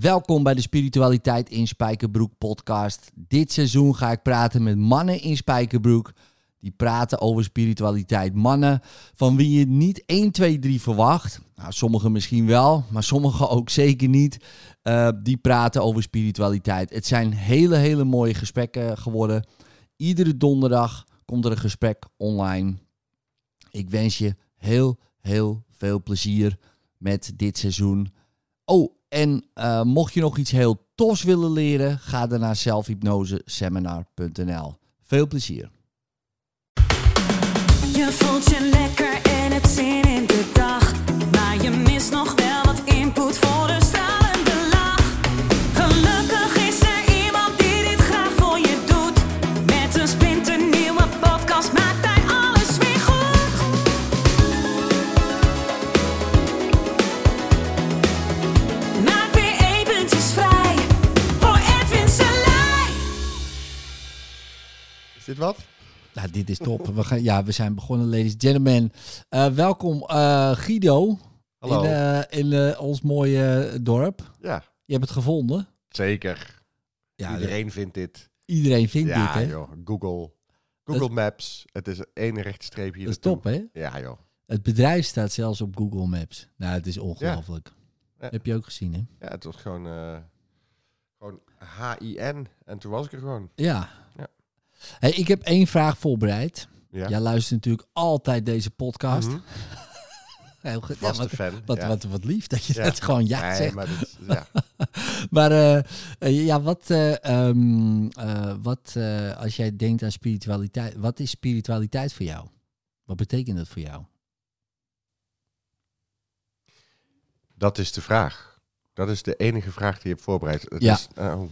Welkom bij de Spiritualiteit in Spijkerbroek podcast. Dit seizoen ga ik praten met mannen in Spijkerbroek. Die praten over spiritualiteit. Mannen van wie je niet 1, 2, 3 verwacht. Nou, sommigen misschien wel, maar sommigen ook zeker niet. Uh, die praten over spiritualiteit. Het zijn hele, hele mooie gesprekken geworden. Iedere donderdag komt er een gesprek online. Ik wens je heel, heel veel plezier met dit seizoen. Oh, en uh, mocht je nog iets heel tofs willen leren, ga dan naar zelfhypnoseseminar.nl. Veel plezier. Je voelt je lekker het zin in de dit wat? Nou, dit is top. We, gaan, ja, we zijn begonnen, ladies and gentlemen. Eh, welkom eh, Guido Hallo. in, eh, in ons mooie dorp. Ja, Je hebt het gevonden. zeker. Ja, Iedereen vindt dit. iedereen vindt ja, dit, hè? joh. Google. Google Maps. Het is één rechte streep hier Dat is top, hè? Ja, joh. Het bedrijf staat zelfs op Google Maps. Nou, het is ongelooflijk. Ja. Heb je ook gezien, hè? Ja, het was gewoon, gewoon H-I-N. En toen was ik er gewoon. Ja. Hey, ik heb één vraag voorbereid. Ja. Jij luistert natuurlijk altijd deze podcast. Mhm. Heel goed. Ja, wat, fan. wat, ja. wat, wat lief dat je dat gewoon ja nee, zegt. maar dit. Maar eh, eh, ja, wat, eh, ehm, eh, wat als jij denkt aan spiritualiteit, wat is spiritualiteit voor jou? Wat betekent dat voor jou? Dat is de vraag. Dat is de enige vraag die je hebt voorbereid. Het Ja. is, hoe-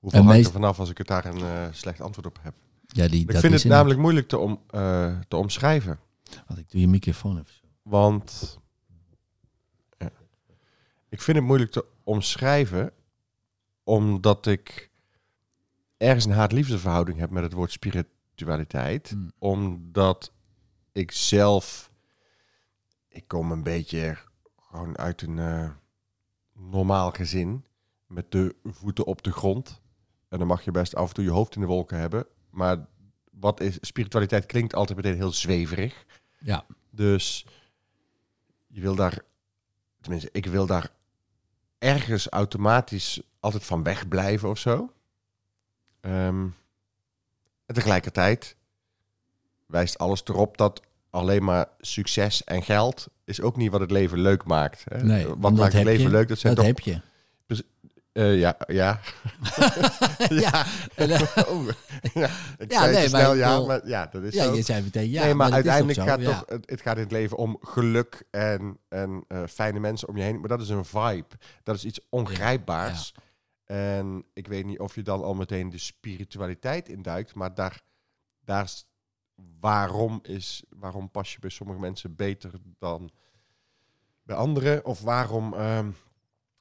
hoeveel hangt meest- er vanaf als ik het daar een eh, slecht antwoord op heb? Ja, die, Ik dat vind het namelijk moeilijk te, om, eh, te omschrijven. Want ik doe je microfoon even. zo. Want ja. ik vind het moeilijk te omschrijven, omdat ik ergens een haat-liefdeverhouding heb met het woord spiritualiteit. Hmm. Omdat ik zelf, ik kom een beetje gewoon uit een eh, normaal gezin met de voeten op de grond. En dan mag je best af en toe je hoofd in de wolken hebben. Maar wat is spiritualiteit klinkt altijd meteen heel zweverig. Ja, Dus je wil daar, tenminste, ik wil daar ergens automatisch altijd van wegblijven of zo. Ehm, en tegelijkertijd wijst alles erop dat alleen maar succes en geld is ook niet wat het leven leuk maakt. Hè? nee. wat maakt het leven je, leuk? Dat zijn dat toch heb je. Eh, ja, ja. ja, en, eh, Oh, ja. Ik Ja, zei nee, maar snel ik ja, maar ja, dat is ja, zo. je zei meteen ja. nee, maar, uiteindelijk toch gaat zo, toch, het, het gaat in het leven om geluk en, en eh, fijne mensen om je heen. Maar dat is een vibe. Dat is iets ongrijpbaars. En ik weet niet of je dan al meteen de spiritualiteit induikt, maar daar, daar is, waarom, is, waarom pas je bij sommige mensen beter dan bij anderen? Of waarom ehm,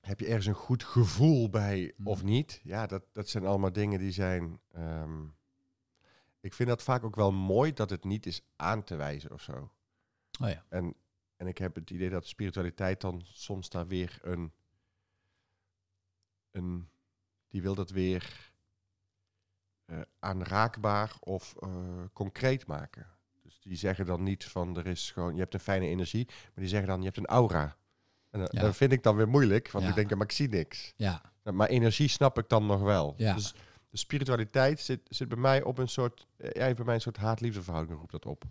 heb je ergens een goed gevoel bij of niet? Ja, dat, dat zijn allemaal dingen die zijn... ehm, ik vind dat vaak ook wel mooi dat het niet is aan te wijzen of zo. Oh ja. En, en ik heb het idee dat spiritualiteit dan soms daar weer een, een die wil dat weer eh, aanraakbaar of eh, concreet maken. Dus die zeggen dan niet van er is gewoon, je hebt een fijne energie, maar die zeggen dan je hebt een aura. En Ja. dat vind ik dan weer moeilijk, want Ja. ik denk, maar ik zie niks. Ja, Maar energie snap ik dan nog wel. Ja. Dus de spiritualiteit zit, zit bij mij op een soort, eh, ja, bij mij een soort haat-liefde verhouding roept dat op.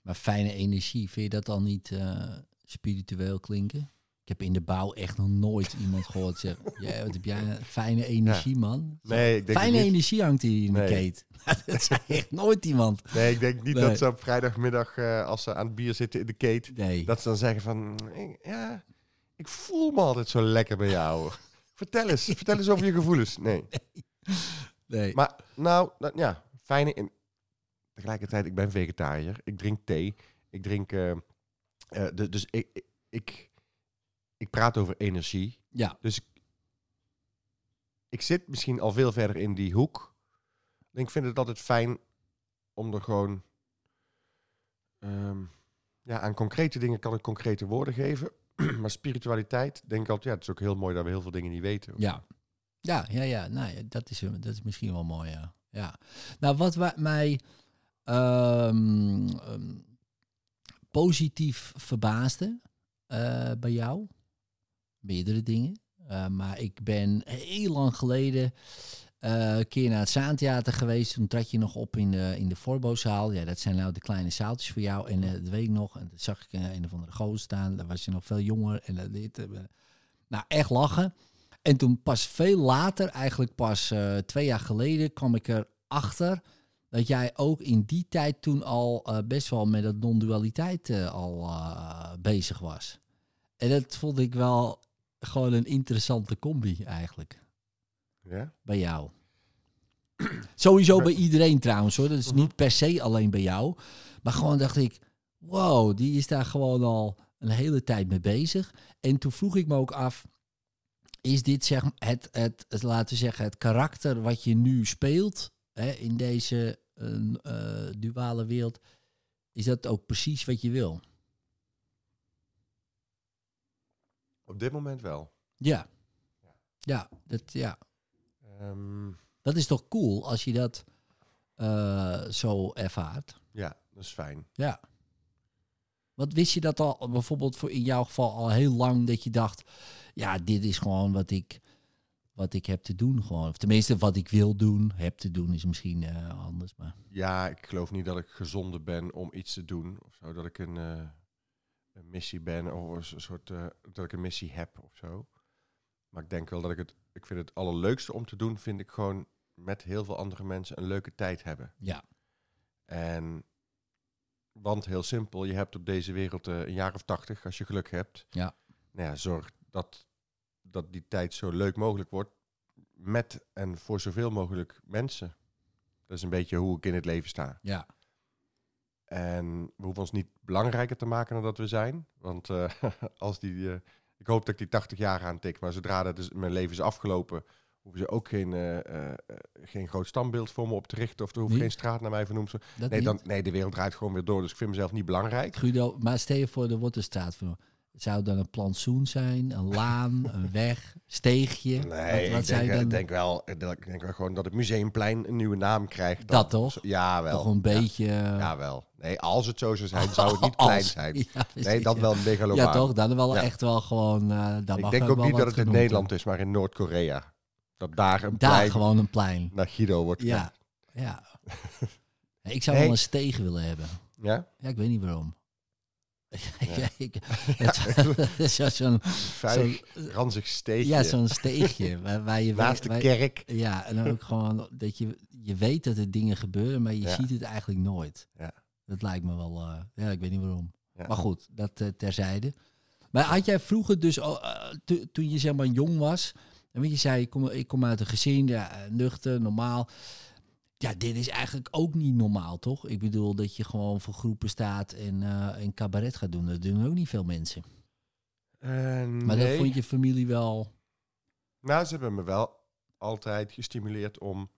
maar fijne energie, vind je dat al niet eh, spiritueel klinken? Ik heb in de bouw echt nog nooit iemand gehoord zeggen... Ja, wat heb jij fijne energie, man? Nee, ik denk Fijne energie hangt hier in de keet. dat zei echt nooit iemand. Nee, ik denk niet Nee. dat ze op vrijdagmiddag, eh, als ze aan het bier zitten in de kate, Nee. dat ze dan zeggen van, "Ik- ja, ik voel me altijd zo lekker bij jou. vertel eens, vertel eens over je gevoelens. Nee. nee. Maar nou, nou, ja, fijne in. Tegelijkertijd, ik ben vegetariër. Ik drink thee. Ik drink. eh, eh, de- dus ik, ik, ik, ik praat over energie. ja, Dus ik, ik zit misschien al veel verder in die hoek. En ik vind het altijd fijn om er gewoon. ehm, ja, aan concrete dingen kan ik concrete woorden geven. maar spiritualiteit, denk ik altijd, ja, het is ook heel mooi dat we heel veel dingen niet weten. Ja. Ja, ja, ja. Nou, dat, is, dat is misschien wel mooi, ja. ja. Nou, wat wa- mij ehm, ehm, positief verbaasde eh, bij jou, meerdere dingen. Eh, maar ik ben heel lang geleden eh, een keer naar het Zaantheater geweest. Toen trad je nog op in de, in de. Ja, dat zijn nou de kleine zaaltjes voor jou. En eh, dat weet ik nog. En dat zag ik eh, een of andere gozer staan. Daar was je nog veel jonger. En dat dit. nou, echt lachen. En toen pas veel later, eigenlijk pas twee jaar geleden, kwam ik erachter dat jij ook in die tijd toen al best wel met dat non-dualiteit al bezig was. En dat vond ik wel gewoon een interessante combi eigenlijk Ja? bij jou. Sowieso bij iedereen trouwens hoor. Dat is niet per se alleen bij jou. Maar gewoon dacht ik, wow, die is daar gewoon al een hele tijd mee bezig. En toen vroeg ik me ook af, is dit zeg het, het, het laten we zeggen, het karakter wat je nu speelt hè, in deze eh, duale wereld, is dat ook precies wat je wil? Op dit moment wel. Ja. Ja, dat, ja. Ehm, dat is toch cool als je dat eh, zo ervaart. ja, dat is fijn. Ja. Wat wist je dat al, bijvoorbeeld voor in jouw geval al heel lang, dat je dacht, ja, dit is gewoon wat ik, wat ik heb te doen gewoon. Of tenminste, wat ik wil doen, heb te doen is misschien eh, anders, maar Ja, ik geloof niet dat ik gezonde ben om iets te doen. Of zo, dat ik een, eh, een missie ben of een soort dat ik een missie heb of zo. Maar ik denk wel dat ik het. Ik vind het allerleukste om te doen, vind ik gewoon met heel veel andere mensen een leuke tijd hebben. ja, En want heel simpel, je hebt op deze wereld eh, een jaar of tachtig als je geluk hebt. Ja. Nou ja, zorg dat, dat die tijd zo leuk mogelijk wordt met en voor zoveel mogelijk mensen. Dat is een beetje hoe ik in het leven sta. ja, En we hoeven ons niet belangrijker te maken dan dat we zijn. Want eh, als die, eh, ik hoop dat ik die 80 jaar aantik, maar zodra dat is, mijn leven is afgelopen, hoeven ze ook geen, eh, eh, eh, geen groot standbeeld voor me op te richten. Of er hoeft geen straat naar mij vernoemd te Nee, dan, nee, de wereld draait gewoon weer door. Dus ik vind mezelf niet belangrijk. Guido, maar stel je voor, er wordt een straat voor. Zou dan een plantsoen zijn, een laan, een weg, steegje. Nee, wat, wat ik denk, eh, denk wel, eh, dat, ik denk wel gewoon dat het Museumplein een nieuwe naam krijgt. Dat toch? Ja, wel. Toch een beetje... Ja, ja, wel. Nee, als het zo zou zijn, zou het niet klein zijn. Ja, Nee, dat wel een megalomaan. Ja, toch? Dan wel Ja. echt wel gewoon... eh daar Ik denk ook niet dat het in Nederland is, maar in Noord-Korea. Dat daar een. Daar plein gewoon een plein. naar Guido wordt Ja, ja. Ja, Ik zou Nee. wel een steeg willen hebben. Ja? Ja, ik weet niet waarom. Ja. ik, zo- zo'n Vuig, ranzig steegje. ja, zo'n steegje waar, waar je naast de waar- kerk. Ja, en dan ook gewoon dat je, je weet dat er dingen gebeuren, maar je Ja. ziet het eigenlijk nooit. Ja. Dat lijkt me wel, eh, ja, ik weet niet waarom. Ja. Maar goed, dat eh, terzijde. Maar had jij vroeger dus, al, eh, to- toen je zeg maar jong was, en je zei, ik kom, ik kom uit een gezin, ja, nuchter, normaal. Ja, dit is eigenlijk ook niet normaal, toch? Ik bedoel dat je gewoon voor groepen staat en eh een cabaret gaat doen. Dat doen ook niet veel mensen. Eh, Maar dat vond je familie wel... Nou, ze hebben me wel altijd gestimuleerd om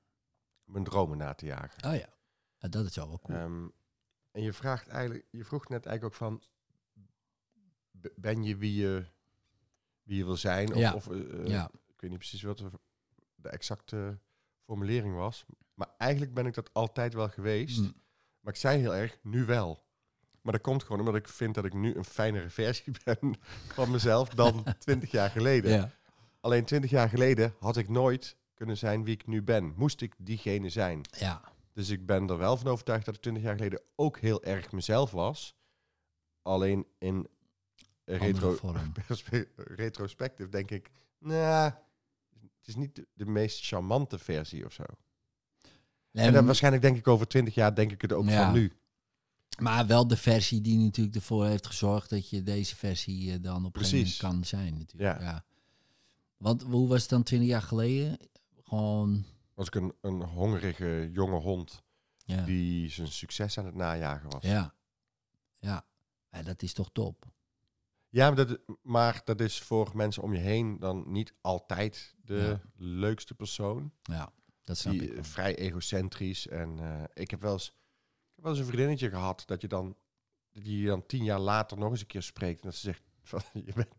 mijn dromen na te jagen. Oh ja, dat is wel wel cool. Ehm, en je vraagt eigenlijk, je vroeg net eigenlijk ook van, ben je wie je, wie je wil zijn? Of, Ja. of eh, ja, ik weet niet precies wat de exacte formulering was. Maar eigenlijk ben ik dat altijd wel geweest. Mm. Maar ik zei heel erg, nu wel. Maar dat komt gewoon omdat ik vind dat ik nu een fijnere versie ben van mezelf dan 20 jaar geleden. ja. Alleen 20 jaar geleden had ik nooit kunnen zijn wie ik nu ben. Moest ik diegene zijn. ja. Dus ik ben er wel van overtuigd dat ik 20 jaar geleden ook heel erg mezelf was. Alleen in retro, retrospectief denk ik, nou, het is niet de, de meest charmante versie of zo. Nee, en dan waarschijnlijk denk ik over 20 jaar denk ik het ook Ja. van nu. Maar wel de versie die natuurlijk ervoor heeft gezorgd dat je deze versie eh, dan op een gegeven moment Precies. kan zijn. Natuurlijk. Ja. Ja. Want hoe was het dan 20 jaar geleden? Gewoon, Was ik een, een hongerige jonge hond ja. die zijn succes aan het najagen was. Ja. Ja. Ja, dat is toch top. Ja, maar dat, maar dat is voor mensen om je heen dan niet altijd de leukste persoon. Ja, dat snap Die ik. vrij egocentrisch. En eh, ik heb wel eens, ik heb wel eens een vriendinnetje gehad dat je dan, die je dan tien jaar later nog eens een keer spreekt. En dat ze zegt, van, je bent,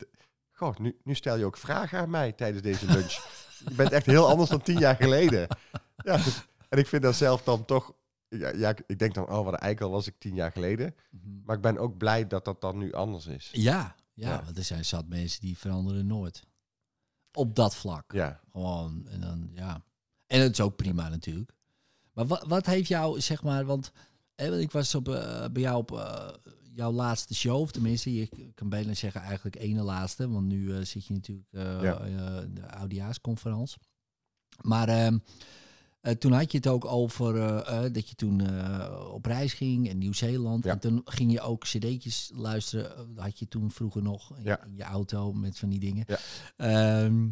goh, nu, nu stel je ook vragen aan mij tijdens deze lunch. je bent echt heel anders dan tien jaar geleden. Ja, dus- en ik vind dat zelf dan toch... Ja, ja, ik- denk dan, oh, wat een eikel was ik tien jaar geleden. Maar ik ben ook blij dat dat dan nu anders is. Ja, ja, Ja. want er zijn zat mensen die veranderen nooit. Op dat vlak. Ja, Gewoon, en dan, ja. En het is ook prima natuurlijk. Maar wat, wat heeft jou, zeg maar, want ik was op, eh, bij jou op eh, jouw laatste show, of tenminste, je kan bijna zeggen eigenlijk ene laatste, want nu eh, zit je natuurlijk Ja. de oudejaarsconferentie. Maar ehm, eh, toen had je het ook over dat je toen op reis ging in Nieuw-Zeeland. Ja. En toen ging je ook cd'tjes luisteren. Dat had je toen vroeger nog in, Ja. in je auto met van die dingen. Ja. Ehm,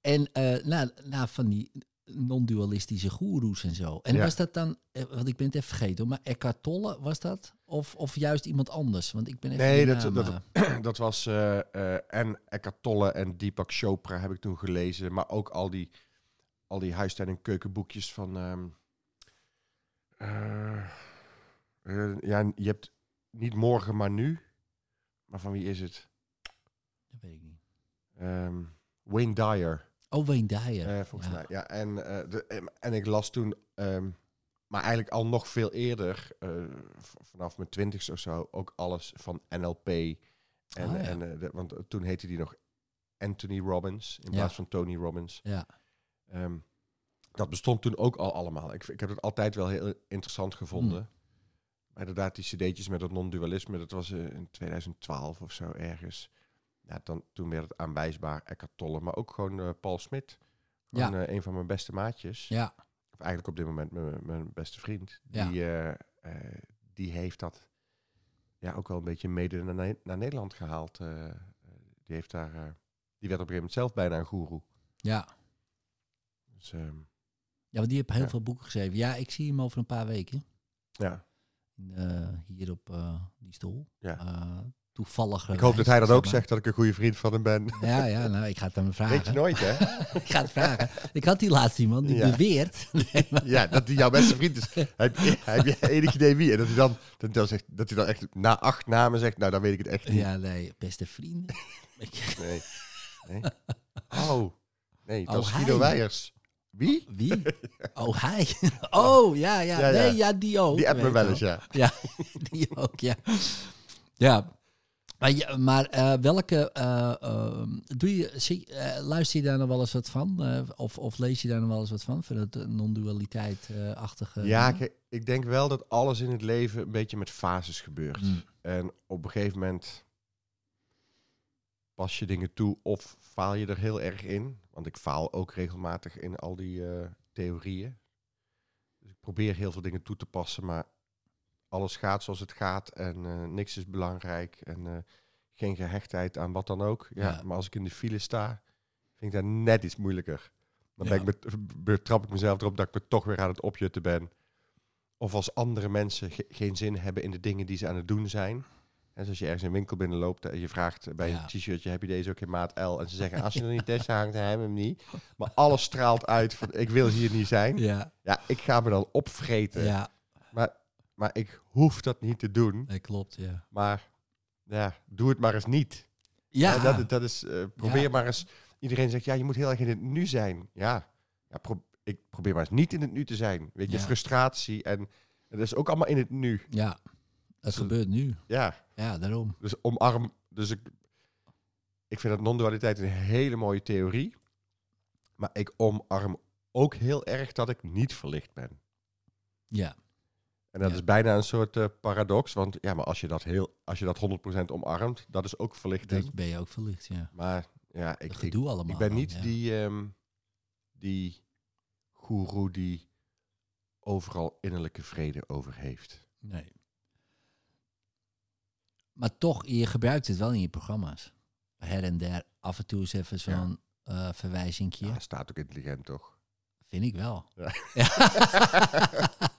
en nou, nou, van die non-dualistische goeroes en zo. En Ja. was dat dan, eh, want ik ben het even vergeten, maar Eckhart Tolle was dat? Of, of juist iemand anders? Want ik ben even Nee, dat- naam, dat- eh, dat was eh, en Eckhart Tolle en Deepak Chopra heb ik toen gelezen. Maar ook al die, al die huistuin- en keukenboekjes van... ehm, eh, eh, ja, je hebt niet morgen, maar nu. Maar van wie is het? dat weet ik niet. Ehm, Wayne Dyer. Oh, Wayne Dyer. Volgens Ja. mij, ja. En, eh, de, en ik las toen, ehm, maar eigenlijk al nog veel eerder, eh, vanaf mijn twintigste of zo, ook alles van NLP. En, Ah, ja. en, eh, de- want toen heette die nog Anthony Robbins in Ja. plaats van Tony Robbins. Ja. Ehm, dat bestond toen ook al allemaal. Ik, ik heb het altijd wel heel interessant gevonden. Hmm. Maar inderdaad, die cd'tjes met het non-dualisme, dat was in 2012 of zo ergens. Ja, dan, toen werd het aanwijsbaar Eckhart Tolle, maar ook gewoon eh, Paul Smit. Gewoon eh, een van mijn beste maatjes. Ja. Of eigenlijk op dit moment mijn, mijn beste vriend. Die, eh, die heeft dat ja, ook wel een beetje mede naar, Ne- naar Nederland gehaald. eh. Eh, die, heeft daar, die werd op een gegeven moment zelf bijna een goeroe. ja. Dus, ehm, Ja, want die heeft heel Ja. veel boeken geschreven. Ja, ik zie hem over een paar weken. ja. hier op die stoel. Ja. Toevallig. Ik hoop dat hij dat ook zegt, dat ik een goede vriend van hem ben. Ja, ja, nou, ik ga het hem vragen. Weet je nooit, hè? ik ga het vragen. Ik had die laatste iemand die Ja. beweert. Ja, dat hij jouw beste vriend is. Heb, heb je enig idee wie? En dat hij dan, dat hij dan, zegt, dat hij dan echt na acht namen zegt, nou, dan weet ik het echt niet. ja, nee, beste vrienden. Ik- Nee. nee. Oh, nee, dat Oh, is Guido. Weijers. Wie? Wie? Oh, hij. Oh, ja, ja. Ja, ja. Nee, ja, die ook. Die appt me wel eens, ja. Ja, die ook, ja. Ja. Maar, ja, maar eh, welke, eh, ehm, doe je, zie, eh, luister je daar nog wel eens wat van? Eh, of, of lees je daar nog wel eens wat van? Van het eh, non-dualiteit-achtige... Ja, kijk, ik denk wel dat alles in het leven een beetje met fases gebeurt. Mm. En op een gegeven moment pas je dingen toe of faal je er heel erg in. Want ik faal ook regelmatig in al die eh, theorieën. Dus ik probeer heel veel dingen toe te passen, maar alles gaat zoals het gaat en eh, niks is belangrijk. En eh, geen gehechtheid aan wat dan ook. Ja, Ja. Maar als ik in de file sta, vind ik dat net iets moeilijker. Dan ben Ja. ik met, betrap ik mezelf erop dat ik me toch weer aan het opjutten ben. Of als andere mensen ge- geen zin hebben in de dingen die ze aan het doen zijn. En als je ergens een winkel binnenloopt en je vraagt bij Ja. een t-shirtje, heb je deze ook in maat L? En ze zeggen, als je er niet tussen hangt, dan hebben we hem niet. Maar alles straalt uit van, ik wil hier niet zijn. Ja, Ja, ik ga me dan opvreten. ja, Maar, maar ik hoef dat niet te doen. dat klopt, ja. Maar ja, doe het maar eens niet. Ja, Ja, dat, dat is, eh, probeer Ja. maar eens. Iedereen zegt, ja, je moet heel erg in het nu zijn. Ja, ja pro- ik probeer maar eens niet in het nu te zijn. Weet je, frustratie en dat is ook allemaal in het nu. ja. Dat Zo- gebeurt nu. Ja, Ja, daarom. dus omarm. Dus ik, ik vind dat non-dualiteit een hele mooie theorie. Maar ik omarm ook heel erg dat ik niet verlicht ben. Ja, En dat Ja. is bijna een soort eh, paradox. Want ja, maar als je dat, heel, als je dat 100% omarmt, dat is ook verlichting. dat ben je ook verlicht, ja. Maar ja, ik, ik, allemaal. ik ben niet ja. die, ehm die goeroe die overal innerlijke vrede over heeft. Nee. Maar toch, je gebruikt het wel in je programma's. Her en der, af en toe eens even zo'n eh verwijzingje. Ja, staat ook intelligent, toch? Vind ik wel. Ja.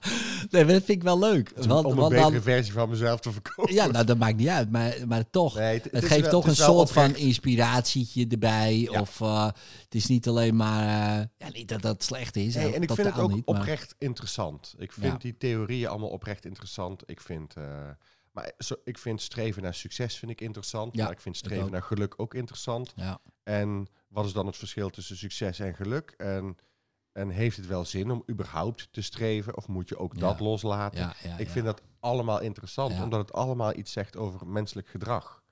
nee, dat vind ik wel leuk. Want, Om een betere dan, versie van mezelf te verkopen. ja, nou, dat maakt niet uit. Maar, maar toch, Nee, het, geeft wel- toch het een soort van inspiratietje erbij. Ja. Of eh, het is niet alleen maar... eh, ja, niet dat dat slecht is. Nee, en ik vind het ook niet, maar- oprecht interessant. Ik vind Ja. die theorieën allemaal oprecht interessant. Ik vind, eh, Maar zo, ik vind streven naar succes vind ik interessant. Ja, maar ik vind streven naar geluk ook interessant. Ja. En wat is dan het verschil tussen succes en geluk? En, en heeft het wel zin om überhaupt te streven? Of moet je ook Ja. dat loslaten? Ja, ja, ik vind dat allemaal interessant, omdat het allemaal iets zegt over menselijk gedrag.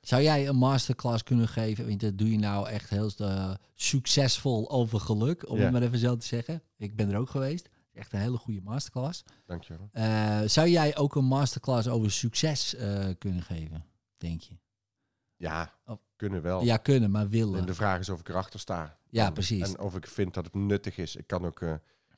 Zou jij een masterclass kunnen geven? Want dat doe je nou echt heel eh, succesvol over geluk, om het maar even zo te zeggen. Ik ben er ook geweest. Echt een hele goede masterclass. Dankjewel. Eh, zou jij ook een masterclass over succes eh, kunnen geven, denk je? Ja, kunnen wel. Ja, kunnen, maar En willen. de vraag is of ik erachter sta. Ja, precies. En of ik vind dat het nuttig is. Ik kan ook, eh,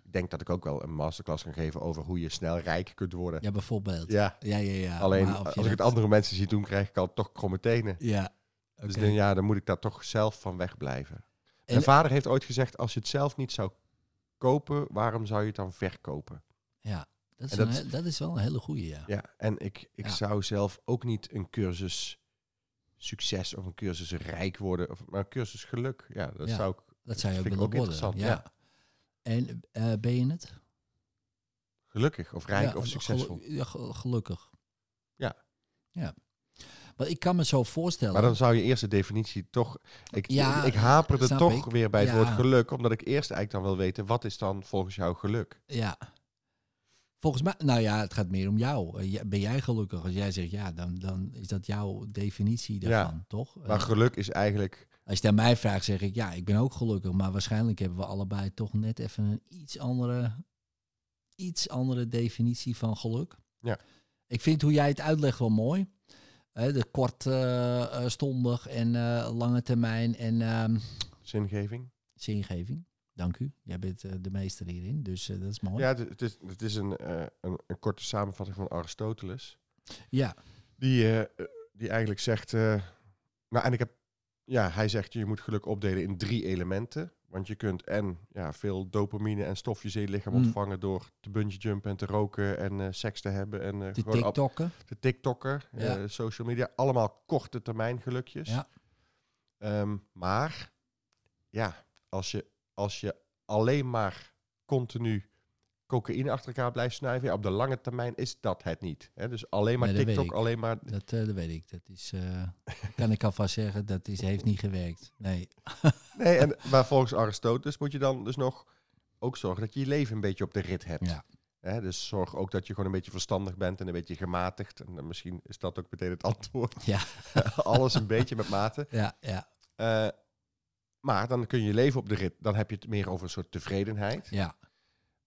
ik denk dat ik ook wel een masterclass kan geven over hoe je snel rijk kunt worden. Ja, bijvoorbeeld. Ja, Ja, ja, ja. alleen of als ik het andere mensen zie doen, krijg ik al toch kromme tenen. Ja, Dus dan, ja, dan moet ik daar toch zelf van wegblijven. En- Mijn vader heeft ooit gezegd, als je het zelf niet zou kopen, waarom zou je het dan verkopen? Ja, dat is, een dat- is wel een hele goeie, ja. Ja, en ik, ik Ja. zou zelf ook niet een cursus succes of een cursus rijk worden, of, maar een cursus geluk. Ja, dat Ja, zou ik Dat zou je ook willen worden. interessant, Ja. ja. En eh, ben je het? gelukkig of rijk Ja, of succesvol. ja, ge- gelukkig. Ja. Ja. Maar ik kan me zo voorstellen. Maar dan zou je eerst de definitie toch... Ik, Ja, ik haperde toch ik. weer bij het Ja. woord geluk, omdat ik eerst eigenlijk dan wil weten, wat is dan volgens jou geluk? Ja. Volgens mij, nou ja, het gaat meer om jou. Eh, ja, Ben jij gelukkig? Als jij zegt ja, dan, dan is dat jouw definitie daarvan, toch? Maar Eh, geluk is eigenlijk... als je het aan mij vraagt, zeg ik ja, ik ben ook gelukkig. Maar waarschijnlijk hebben we allebei toch net even een iets andere, iets andere definitie van geluk. Ja. Ik vind hoe jij het uitlegt wel mooi. De kortstondig en eh, lange termijn en ehm, Zingeving. zingeving. Dank u. Jij bent eh, de meester hierin, dus eh, dat is mooi. Ja, het, is, het is een, eh, een, een korte samenvatting van Aristoteles. ja. Die, eh, eh, die eigenlijk zegt... eh, nou, en ik heb... Ja, hij zegt je moet geluk opdelen in drie elementen. Want je kunt en ja, veel dopamine en stofjes in je lichaam Mm. ontvangen door te bungee jumpen en te roken en eh, seks te hebben. En De gewoon ab- TikTokken. de TikToker, Ja. eh, social media. Allemaal korte termijn gelukjes. Ja. Ehm, maar ja, als je, als je alleen maar continu cocaïne achter elkaar blijft snuiven, ja, op de lange termijn is dat het niet. Hè? Dus alleen maar Nee, TikTok, ik. alleen maar... Dat, eh, dat weet ik. Dat is, eh, kan ik alvast zeggen, dat is, heeft niet gewerkt. Nee. Nee, en, maar volgens Aristoteles moet je dan dus nog ook zorgen dat je je leven een beetje op de rit hebt. Ja. Hè? Dus zorg ook dat je gewoon een beetje verstandig bent en een beetje gematigd. En misschien is dat ook meteen het antwoord. Ja. Alles een beetje met mate. Ja, ja, Eh, maar dan kun je je leven op de rit. Dan heb je het meer over een soort tevredenheid. ja.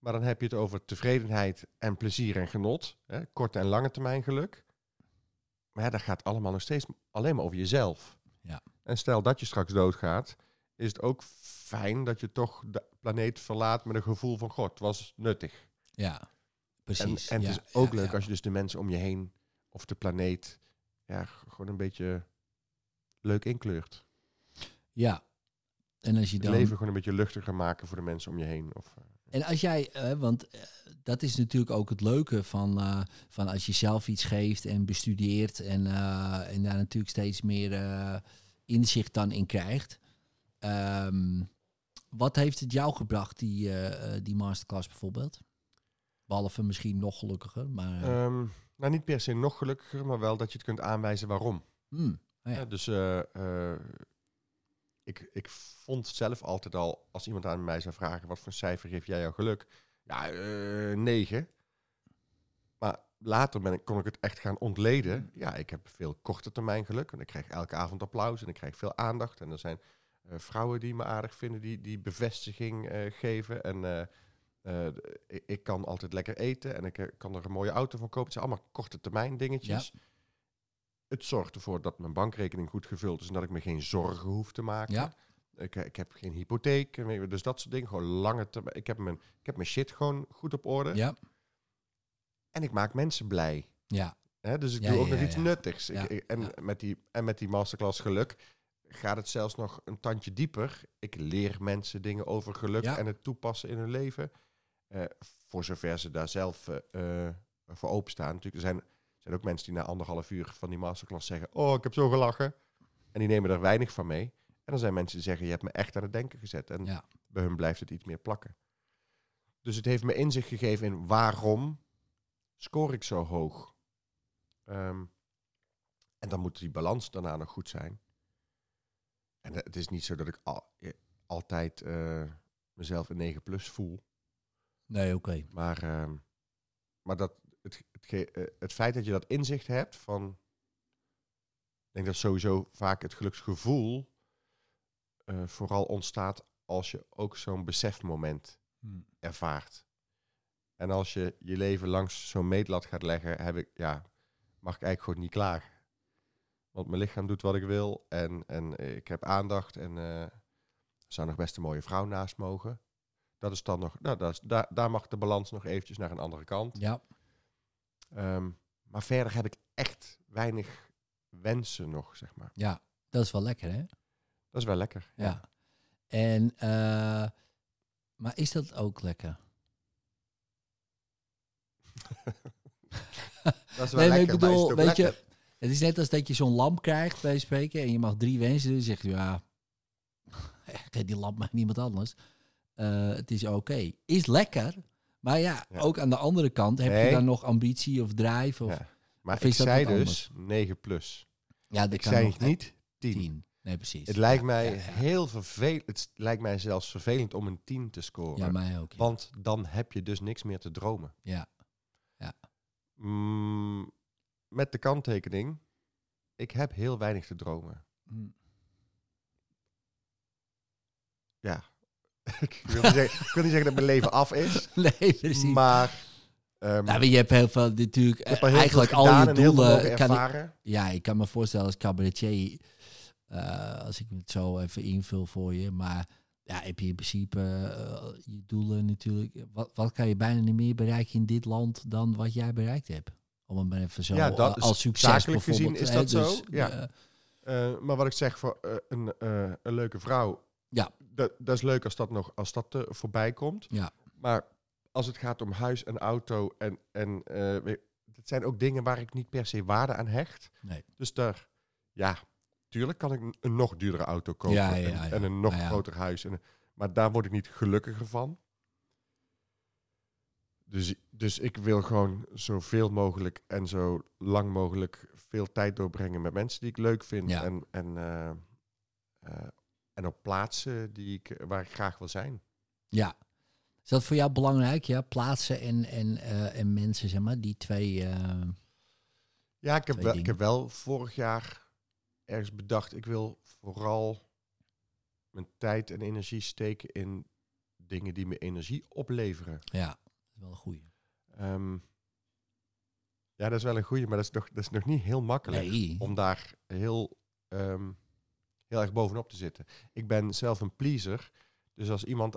Maar dan heb je het over tevredenheid en plezier en genot. Hè? Korte en lange termijn geluk. Maar ja, dat gaat allemaal nog steeds alleen maar over jezelf. Ja. En stel dat je straks doodgaat, is het ook fijn dat je toch de planeet verlaat met een gevoel van God. Het was nuttig. ja. En, Precies. en ja, het is ook ja, leuk als je dus de mensen om je heen of de planeet ja, gewoon een beetje leuk inkleurt. Ja. En als je Het dan... leven gewoon een beetje luchtiger maken voor de mensen om je heen. Of, eh, En als jij, eh, want eh, dat is natuurlijk ook het leuke van, eh, van als je zelf iets geeft en bestudeert en, en daar natuurlijk steeds meer inzicht dan in krijgt. Ehm, wat heeft het jou gebracht, die, die masterclass bijvoorbeeld? Behalve misschien nog gelukkiger, maar... eh, Ehm, nou, niet per se nog gelukkiger, maar wel dat je het kunt aanwijzen waarom. oh ja. Ja, dus ik, ik vond zelf altijd al, als iemand aan mij zou vragen, wat voor cijfer geef jij jouw geluk? Ja, eh negen. Maar later ben ik, kon ik het echt gaan ontleden. Ja, ik heb veel korte termijn geluk. Want ik krijg elke avond applaus en ik krijg veel aandacht. En er zijn eh, vrouwen die me aardig vinden, die, die bevestiging eh, geven. En ik, ik kan altijd lekker eten en ik kan er een mooie auto van kopen. Het zijn allemaal korte termijn dingetjes. Het zorgt ervoor dat mijn bankrekening goed gevuld is en dat ik me geen zorgen hoef te maken. Ja. Ik, eh, ik heb geen hypotheek, dus dat soort dingen. Gewoon lange termijn. Ik heb mijn, ik heb mijn shit gewoon goed op orde. ja, En ik maak mensen blij. ja, Hè? Dus ik Ja, doe ook nog iets nuttigs. Ik- Ja, ik- en. Met die, en met die masterclass geluk gaat het zelfs nog een tandje dieper. Ik leer mensen dingen over geluk en het toepassen in hun leven. Eh, voor zover ze daar zelf eh, voor openstaan. Natuurlijk, er zijn, zijn ook mensen die na anderhalf uur van die masterclass zeggen... Oh, ik heb zo gelachen. En die nemen er weinig van mee. En dan zijn mensen die zeggen, je hebt me echt aan het denken gezet. En ja. bij hun blijft het iets meer plakken. Dus het heeft me inzicht gegeven in waarom scoor ik zo hoog. Ehm, en dan moet die balans daarna nog goed zijn. En het is niet zo dat ik al, eh, altijd eh, mezelf een 9 plus voel. Nee, oké. Maar, ehm, maar dat, het, het, eh, het feit dat je dat inzicht hebt van... Ik denk dat sowieso vaak het geluksgevoel eh, vooral ontstaat als je ook zo'n besefmoment Hm. ervaart. En als je je leven langs zo'n meetlat gaat leggen, heb ik, ja, mag ik eigenlijk gewoon niet klaar. Want mijn lichaam doet wat ik wil en, en eh, ik heb aandacht en zou nog best een mooie vrouw naast mogen. Dat is dan nog, nou, dat is, daar, daar mag de balans nog eventjes naar een andere kant. Ja. Ehm, maar verder heb ik echt weinig wensen nog, zeg maar. ja, dat is wel lekker, hè? Dat is wel lekker. Ja. En, eh, maar is dat ook lekker? Dat is wel Nee, lekker, ik het weet je, het is net als dat je zo'n lamp krijgt bij spreken en je mag drie wensen doen. Dan zeg je, ja, die lamp maar aan niemand anders. Eh, het is oké. Is lekker, maar ja, Ja. ook aan de andere kant heb je dan nog ambitie of drive of... Ja. Maar of ik zei dus 9 plus. Ja, dat Ik kan zei nog niet 10. tien. Nee, precies. Het lijkt Ja, mij ja, ja. heel vervelend. Het lijkt mij zelfs vervelend om een 10 te scoren. Ja, mij ook. Ja. Want dan heb je dus niks meer te dromen. ja. Mm, met de kanttekening, ik heb heel weinig te dromen. Hm. Ja. ik, wil niet zeggen, ik wil niet zeggen dat mijn leven af is. Nee, precies. Maar ehm, nou, maar je hebt heel veel natuurlijk... eh, heel eigenlijk veel al je doelen... Kan ik, ervaren. ja, ik kan me voorstellen als cabaretier... eh, als ik het zo even invul voor je. Maar ja, heb je in principe eh, je doelen natuurlijk... Wat, wat kan je bijna niet meer bereiken in dit land dan wat jij bereikt hebt? Om het maar even zo Ja, dat als succes zakelijk gezien bijvoorbeeld, is hè, dat dus, zo, ja. eh, Eh, maar wat ik zeg voor een, een leuke vrouw. Ja. Dat, dat is leuk als dat nog als dat eh, voorbij komt. Ja. Maar als het gaat om huis en auto en, en eh, dat zijn ook dingen waar ik niet per se waarde aan hecht. Nee. Dus daar, ja, tuurlijk kan ik een, nog duurdere auto kopen Ja, ja, en, ja. en een nog groter huis. En, maar daar word ik niet gelukkiger van. Dus, dus ik wil gewoon zoveel mogelijk en zo lang mogelijk veel tijd doorbrengen met mensen die ik leuk vind. Ja. En, en, eh, en op plaatsen die ik, waar ik graag wil zijn. Ja. Is dat voor jou belangrijk, ja? Plaatsen en, en, eh, en mensen, zeg maar, die twee... eh, Ja, ik heb, wel, ik heb wel vorig jaar ergens bedacht, ik wil vooral mijn tijd en energie steken in dingen die me energie opleveren. ja, dat is wel een goeie. Ehm, ja, dat is wel een goeie, maar dat is nog, dat is nog niet heel makkelijk Nee. om daar heel, ehm, heel erg bovenop te zitten. Ik ben zelf een pleaser, dus als iemand,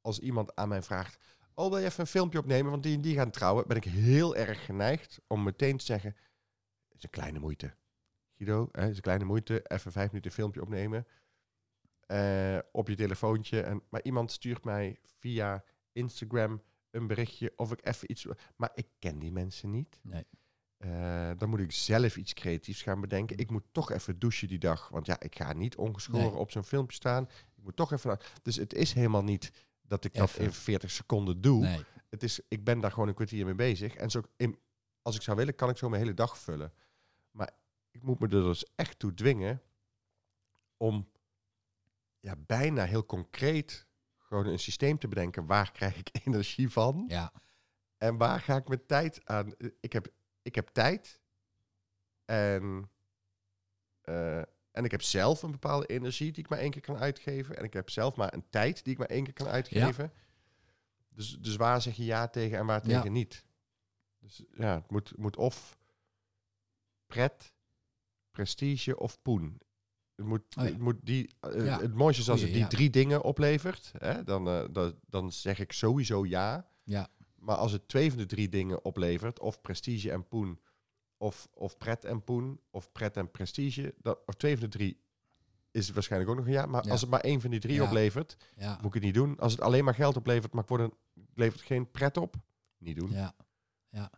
als iemand aan mij vraagt, oh wil je even een filmpje opnemen, want die en die gaan trouwen, ben ik heel erg geneigd om meteen te zeggen, het is een kleine moeite. Guido, hè, het is een kleine moeite, even vijf minuten een filmpje opnemen eh, op je telefoontje. En, maar iemand stuurt mij via Instagram een berichtje of ik even iets... Maar ik ken die mensen niet. Nee. Eh, dan moet ik zelf iets creatiefs gaan bedenken. Ik moet toch even douchen die dag. Want ja, ik ga niet ongeschoren Nee. op zo'n filmpje staan. Ik moet toch even... Dus het is helemaal niet dat ik dat in 40 seconden doe. Nee. Het is, ik ben daar gewoon een kwartier mee bezig. En zo in, als ik zou willen, kan ik zo mijn hele dag vullen. Maar ik moet me er dus echt toe dwingen om ja, bijna heel concreet gewoon een systeem te bedenken. Waar krijg ik energie van? Ja. En waar ga ik mijn tijd aan? Ik heb, ik heb tijd. En, eh, en ik heb zelf een bepaalde energie die ik maar één keer kan uitgeven. En ik heb zelf maar een tijd die ik maar één keer kan uitgeven. Dus, dus waar zeg je ja tegen en waar Ja. tegen niet? Dus ja, het moet, moet of pret, prestige of poen. Het moet, Oh ja. het, moet die, eh, Ja. het mooiste is als het die drie dingen oplevert. Hè, dan, eh, dan, dan zeg ik sowieso ja. Ja. Maar als het twee van de drie dingen oplevert, of prestige en poen, of, of pret en poen, of pret en prestige, dat, of twee van de drie is het waarschijnlijk ook nog een ja. Maar Ja. als het maar één van die drie Ja. oplevert, Ja. moet ik het niet doen. Als het alleen maar geld oplevert, maar een, levert geen pret op, niet doen. Ja, ja.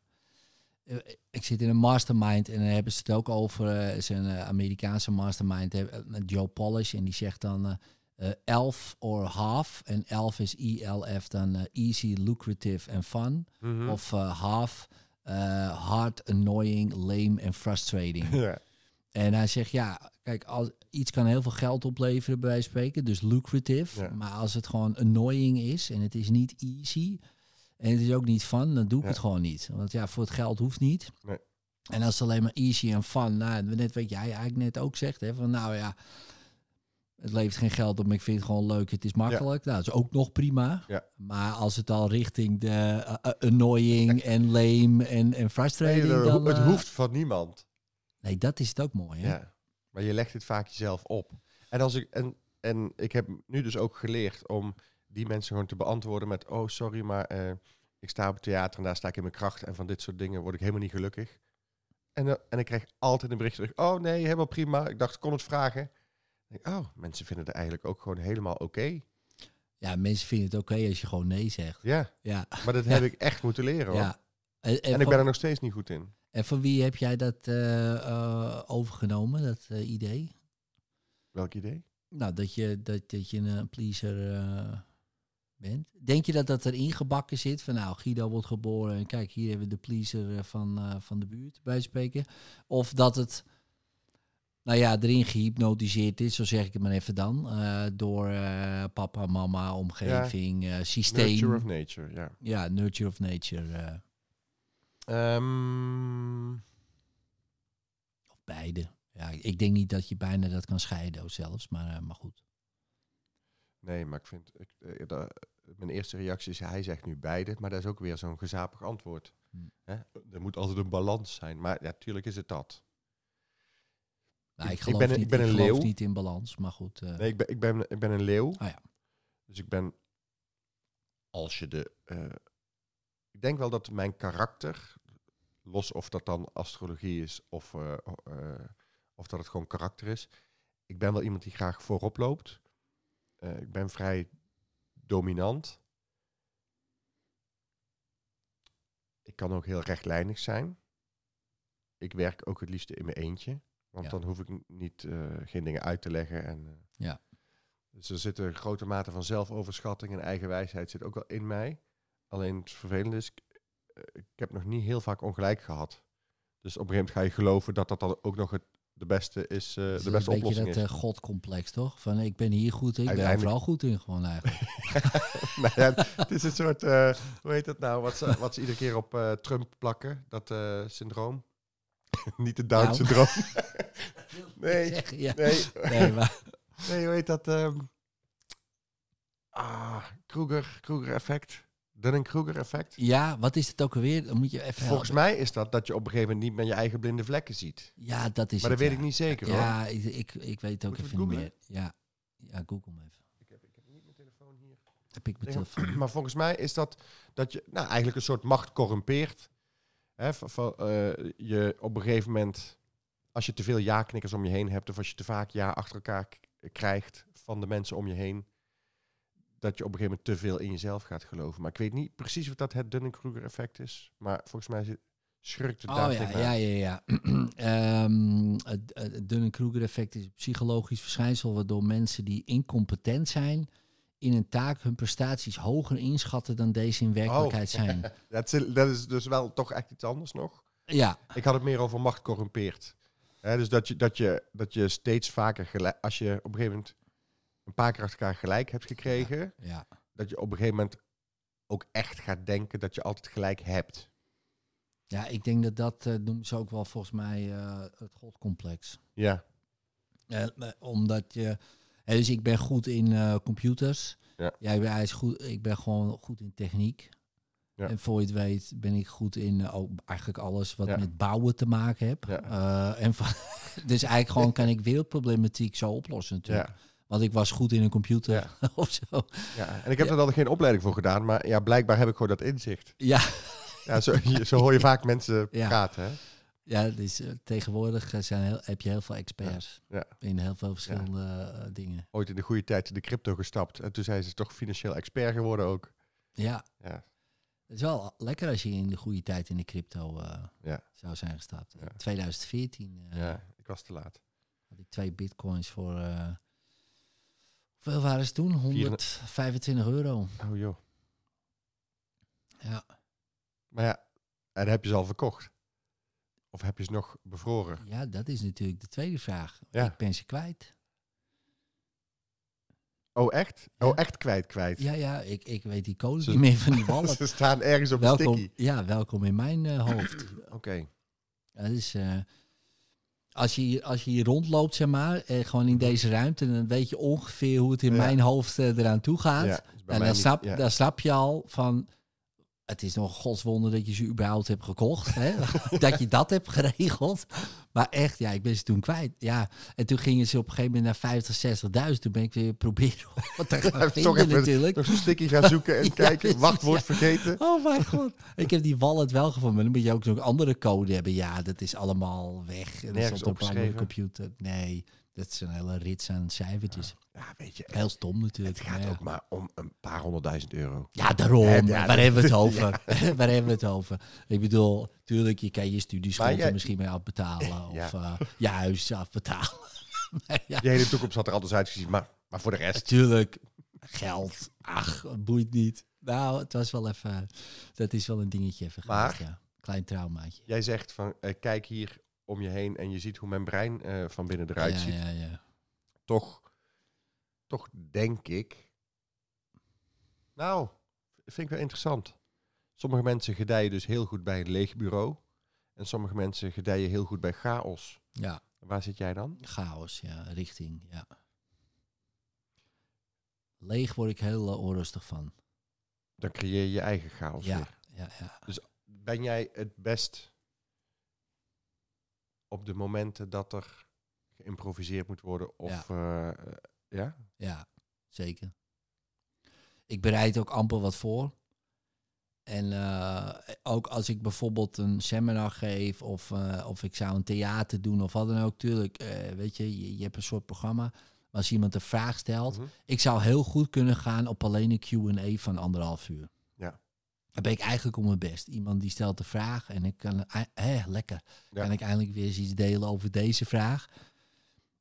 Eh, Ik zit in een mastermind en dan hebben ze het ook over. eh, Het is een eh, Amerikaanse mastermind, eh, Joe Polish. En die zegt dan eh, eh, elf or half. En elf is ILF dan eh, easy, lucrative en fun. Mhm. Of eh, half, eh, hard, annoying, lame en frustrating. Ja. En hij zegt, ja, kijk, als, iets kan heel veel geld opleveren bij wijze van spreken, dus lucrative. Ja. Maar als het gewoon annoying is en het is niet easy en het is ook niet fun, dan doe ik Ja. het gewoon niet. Want ja, voor het geld hoeft niet. Nee. En als het alleen maar easy en fun, nou, net wat jij eigenlijk net ook zegt, hè, van nou ja, het levert geen geld op, maar ik vind het gewoon leuk, het is makkelijk. Nou, dat is ook nog prima. Ja. Maar als het al richting de eh, eh, annoying en lame en, en frustrating, Nee, dan... het eh, hoeft van niemand. Nee, dat is het ook mooi, hè? Ja. Maar je legt het vaak jezelf op. En, als ik, en, en ik heb nu dus ook geleerd om die mensen gewoon te beantwoorden met... Oh, sorry, maar ik sta op het theater en daar sta ik in mijn kracht. En van dit soort dingen word ik helemaal niet gelukkig. En, en ik krijg altijd een bericht terug. Oh nee, helemaal prima. Ik dacht, ik kon het vragen. Ik oh, mensen vinden het eigenlijk ook gewoon helemaal oké. Ja, mensen vinden het oké als je gewoon nee zegt. Ja, Ja, maar dat heb ik echt moeten leren hoor. ja. En, en En ik van, ben er nog steeds niet goed in. en van wie heb jij dat eh, eh, overgenomen, dat eh, idee? Welk idee? Nou, dat je, dat, dat je een pleaser bent. Denk je dat dat erin gebakken zit? Van nou, Guido wordt geboren en kijk, hier hebben we de pleaser van, van de buurt bij spreken. Of dat het, nou ja, erin gehypnotiseerd is, zo zeg ik het maar even dan. eh, door eh, papa, mama, omgeving, eh, systeem. Nurture of nature, ja. Ja, nurture of nature. eh, Ehm, of beide. Ja, ik denk niet dat je bijna dat kan scheiden zelfs, maar, maar goed. nee, maar ik vind... Ik, mijn eerste reactie is, hij zegt nu beide. Maar dat is ook weer zo'n gezapig antwoord. Hmm. Hè? Er moet altijd een balans zijn. Maar ja, tuurlijk is het dat. Nou, Ik- ben een- niet, ik ben een leeuw. niet in balans, maar goed. eh, Nee, ik ben, ik ben, ik ben een leeuw. Oh ja. Dus ik ben... Als je de... eh, ik denk wel dat mijn karakter... Los of dat dan astrologie is of, eh, of dat het gewoon karakter is. Ik ben wel iemand die graag voorop loopt. Ik ben vrij dominant. Ik kan ook heel rechtlijnig zijn. Ik werk ook het liefste in mijn eentje. Want Ja. dan hoef ik niet, eh, geen dingen uit te leggen. En, eh, Ja. Dus er zit een grote mate van zelfoverschatting en eigenwijsheid zit ook wel in mij. Alleen het vervelende is, ik, eh, ik heb nog niet heel vaak ongelijk gehad. Dus op een gegeven moment ga je geloven dat dat dan ook nog het, de beste is, dus de dat is beste een beetje oplossing dat is. eh, godcomplex, toch? Van ik ben hier goed in, ik ben overal goed in gewoon eigenlijk. nou ja, het is een soort, hoe heet dat nou, wat ze, wat ze iedere keer op Trump plakken, dat syndroom. niet het Nou. Down-syndroom. nee, Zeg, ja. nee, Nee, maar, nee, hoe heet dat? ehm ah, Kruger, Kruger effect. Dunning-Kruger effect. ja, wat is het ook alweer? Dan moet je even Volgens helpen. mij is dat dat je op een gegeven moment niet meer je eigen blinde vlekken ziet. Ja, dat is Maar het, dat weet ja. ik niet zeker hoor. Ja, ik, ik, ik weet het ook even niet meer. Ja, ja google hem even. Ik heb, ik heb niet mijn telefoon hier. Heb ik mijn telefoon. Maar volgens mij is dat dat je nou, eigenlijk een soort macht corrumpeert. Hè, van, van, eh, je op een gegeven moment, als je te veel ja-knikkers om je heen hebt, of als je te vaak ja achter elkaar krijgt van de mensen om je heen, dat je op een gegeven moment te veel in jezelf gaat geloven. Maar ik weet niet precies of dat het Dunning-Kruger effect is. Maar volgens mij schurkt het daar Oh ja, tegenaan. ja, ja, ja. Ehm, het, het Dunning-Kruger effect is een psychologisch verschijnsel waardoor mensen die incompetent zijn in een taak hun prestaties hoger inschatten dan deze in werkelijkheid zijn. Dat, is, dat is dus wel toch echt iets anders nog. Ja, Ik had het meer over macht corrumpeert. Dus dat je, dat, je, dat je steeds vaker gelijk, als je op een gegeven moment een paar keer achter elkaar gelijk hebt gekregen, ja. dat je op een gegeven moment ook echt gaat denken dat je altijd gelijk hebt. ja, ik denk dat dat eh, noemen ze ook wel volgens mij eh, het godcomplex. Ja, eh, omdat je. Dus ik ben goed in eh, computers. Ja. Jij hij is goed. Ik ben gewoon goed in techniek. Ja. En voor je het weet ben ik goed in eh, ook eigenlijk alles wat Ja. met bouwen te maken. Ja. Eh, en van, dus eigenlijk gewoon kan ik wereldproblematiek zo oplossen natuurlijk. ja, Want ik was goed in een computer Ja. of zo. ja. En ik heb er dan geen opleiding voor gedaan, maar ja, blijkbaar heb ik gewoon dat inzicht. Ja, Ja, zo, zo hoor je vaak mensen Ja. praten. Hè? Ja dus, tegenwoordig eh, zijn heel, heb je heel veel experts Ja. in heel veel verschillende eh, dingen. Ooit in de goede tijd in de crypto gestapt. En toen zijn ze toch financieel expert geworden ook. Ja, Ja, het is wel lekker als je in de goede tijd in de crypto zou zijn gestapt. Ja. 2014 eh, ja. Ik was te laat. had ik twee bitcoins voor... hoeveel waren ze toen? 125 euro. Oh joh. Ja. Maar ja, En heb je ze al verkocht? Of heb je ze nog bevroren? Ja, dat is natuurlijk de tweede vraag. Ja. Ik ben ze kwijt. Oh, echt? Ja. Oh, echt kwijt, kwijt. Ja, ja, ik, ik weet die Ze- niet meer van die wallet. Ze staan ergens op welkom, sticky. ja, welkom in mijn eh, hoofd. Oké. Ja, dat is, eh, als, je, hier- als je hier rondloopt, zeg maar, eh, gewoon in deze ruimte, dan weet je ongeveer hoe het in Ja. mijn hoofd eh, eraan toe gaat. Ja, en dan niet- snap, ja. dan snap je al van, het is nog een godswonder dat je ze überhaupt hebt gekocht. Hè? dat je dat hebt geregeld. Maar echt, ja, ik ben ze toen kwijt. Ja, en toen gingen ze op een gegeven moment naar 50, 60.000. Toen ben ik weer proberen wat te gaan Toch vinden even natuurlijk. nog zo'n sticky gaan zoeken en Ja, kijken. Wachtwoord vergeten. Oh mijn god. Ik heb die wallet wel gevonden. Maar dan moet je ook nog een andere code hebben. Ja, dat is allemaal weg. En dat Nergens stond op een computer. Nee, dat is een hele rits aan cijfertjes. Ja, weet je. Heel stom natuurlijk. Het gaat ja. ook maar om een paar honderdduizend euro. Ja, daarom. Ja, Waar hebben we het over? Waar hebben we het over? Ik bedoel, tuurlijk, je kan je studieschuld Maar jij- er misschien mee afbetalen. Of eh, je huis afbetalen. Ja, Je hele toekomst had er anders uitgezien. Maar, maar voor de rest. natuurlijk, geld. Ach, boeit niet. Nou, het was wel even... Dat is wel een dingetje even Maar- geweest, ja. Klein traumaatje. Jij zegt van eh, kijk hier om je heen en je ziet hoe mijn brein eh, van binnen eruit ja, ziet. ja, ja. Toch, toch denk ik. Nou, vind ik wel interessant. Sommige mensen gedijen dus heel goed bij een leeg bureau. En sommige mensen gedijen heel goed bij chaos. Ja, Waar zit jij dan? chaos, ja, richting, ja. Leeg word ik heel eh, onrustig van. Dan creëer je je eigen chaos Ja, weer. ja, ja. Ben jij het best op de momenten dat er geïmproviseerd moet worden? Of ja, ja? Ja, zeker. Ik bereid ook amper wat voor. En eh, ook als ik bijvoorbeeld een seminar geef of, eh, of ik zou een theater doen of wat dan ook, tuurlijk, eh, weet je, je, je hebt een soort programma. Maar als iemand een vraag stelt, Mhm. ik zou heel goed kunnen gaan op alleen een Q&A van anderhalf uur. Daar ben ik eigenlijk op mijn best. Iemand die stelt de vraag en ik kan, eh, hè, lekker, Ja. kan ik eindelijk weer eens iets delen over deze vraag.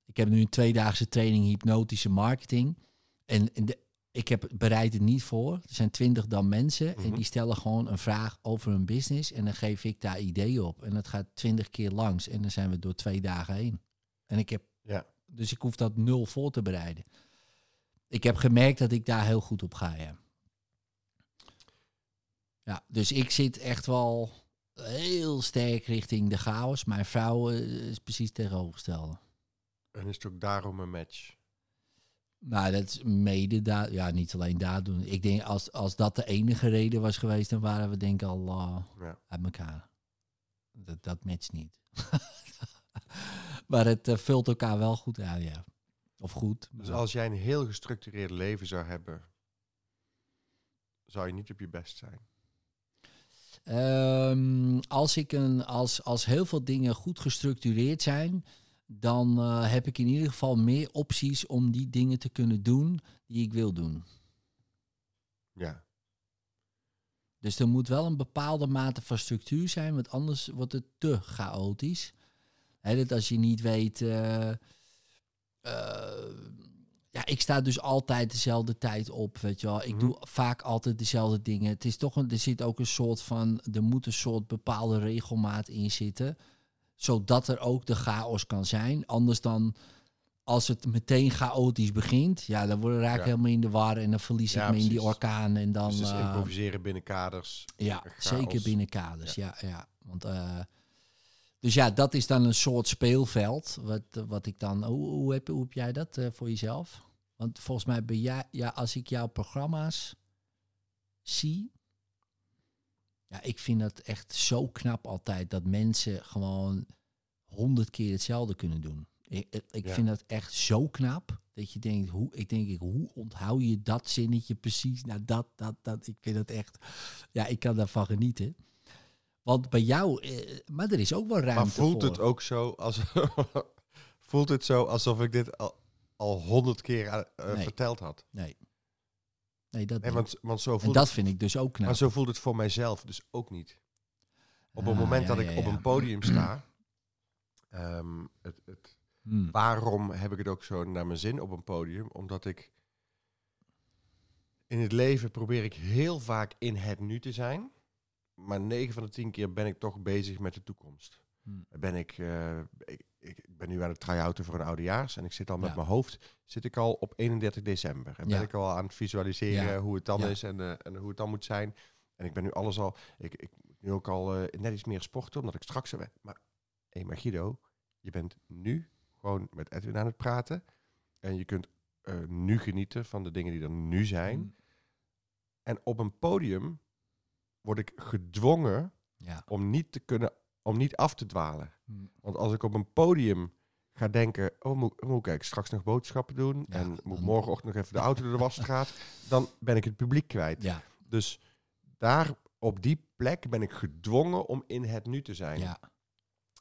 Ik heb nu een tweedaagse training hypnotische marketing. En, en de, ik heb bereid het niet voor. Er zijn twintig dan mensen en Mhm. die stellen gewoon een vraag over hun business. En dan geef ik daar ideeën op. En dat gaat twintig keer langs. En dan zijn we door twee dagen heen. En ik heb, Ja. dus ik hoef dat nul voor te bereiden. Ik heb gemerkt dat ik daar heel goed op ga, ja. Ja, dus ik zit echt wel heel sterk richting de chaos. Mijn vrouw eh, is precies tegenovergestelde. En is het ook daarom een match? Nou, dat is mede daar. Ja, niet alleen daar doen. Ik denk als, als dat de enige reden was geweest, dan waren we denk ik al Ja. uit elkaar. Dat, dat matcht niet. maar het eh, vult elkaar wel goed aan, ja. Of goed. Dus als jij een heel gestructureerd leven zou hebben, zou je niet op je best zijn. Ehm, als, ik een, als, als heel veel dingen goed gestructureerd zijn, dan eh, heb ik in ieder geval meer opties om die dingen te kunnen doen die ik wil doen. Ja. Dus er moet wel een bepaalde mate van structuur zijn, want anders wordt het te chaotisch. Hè, dat als je niet weet. eh, eh, ja, ik sta dus altijd dezelfde tijd op, weet je wel. Ik Mhm. doe vaak altijd dezelfde dingen. Het is toch een, er zit ook een soort van, er moet een soort bepaalde regelmaat in zitten, zodat er ook de chaos kan zijn. Anders dan, als het meteen chaotisch begint, ja, dan word, raak ik Ja. helemaal in de war en dan verlies Ja, ik me in die orkaan en dan. dus eh, improviseren binnen kaders. ja, chaos. zeker binnen kaders. Ja, ja. Want, eh, dus ja, dat is dan een soort speelveld. Wat, wat ik dan. Hoe, hoe, heb, hoe heb jij dat eh, voor jezelf? Want volgens mij ben jij, ja, als ik jouw programma's zie. Ja, ik vind dat echt zo knap altijd dat mensen gewoon honderd keer hetzelfde kunnen doen. Ik, ik- Ja. vind dat echt zo knap. Dat je denkt, hoe, ik denk, ik, hoe onthoud je dat zinnetje precies? Nou, dat, dat, dat. Ik vind dat echt, ja, ik kan daarvan genieten. Want bij jou, eh, maar er is ook wel ruimte Maar voelt voor. het ook zo als voelt het zo alsof ik dit al al honderd keer eh, Nee. verteld had? Nee. Nee, dat Nee, niet. want, want zo En voelt dat het, vind ik dus ook knap. maar zo voelt het voor mijzelf dus ook niet. Op het Ah, moment ja, dat ja, ik op ja. een podium sta, ehm, het, het, Hmm. waarom heb ik het ook zo naar mijn zin op een podium? Omdat ik in het leven probeer ik heel vaak in het nu te zijn. Maar 9 van de 10 keer ben ik toch bezig met de toekomst. Hmm. Ben ik, eh, ik, ik ben nu aan het try-outen voor een oudejaars en ik zit al met Ja. mijn hoofd zit ik al op 31 december. En ben ik al aan het visualiseren Ja. hoe het dan is en, eh, en hoe het dan moet zijn. En ik ben nu alles al, ik, ik moet nu ook al eh, net iets meer sporten, omdat ik straks... Maar, hé, maar Guido, je bent nu gewoon met Edwin aan het praten. En je kunt nu genieten van de dingen die er nu zijn. Mm. En op een podium word ik gedwongen Ja. om niet te kunnen, om niet af te dwalen. Mm. Want als ik op een podium ga denken, oh moet, moet ik straks nog boodschappen doen Ja, en moet morgenochtend nog even de auto door de wasstraat, dan ben ik het publiek kwijt. Ja. Dus daar op die plek ben ik gedwongen om in het nu te zijn. Ja.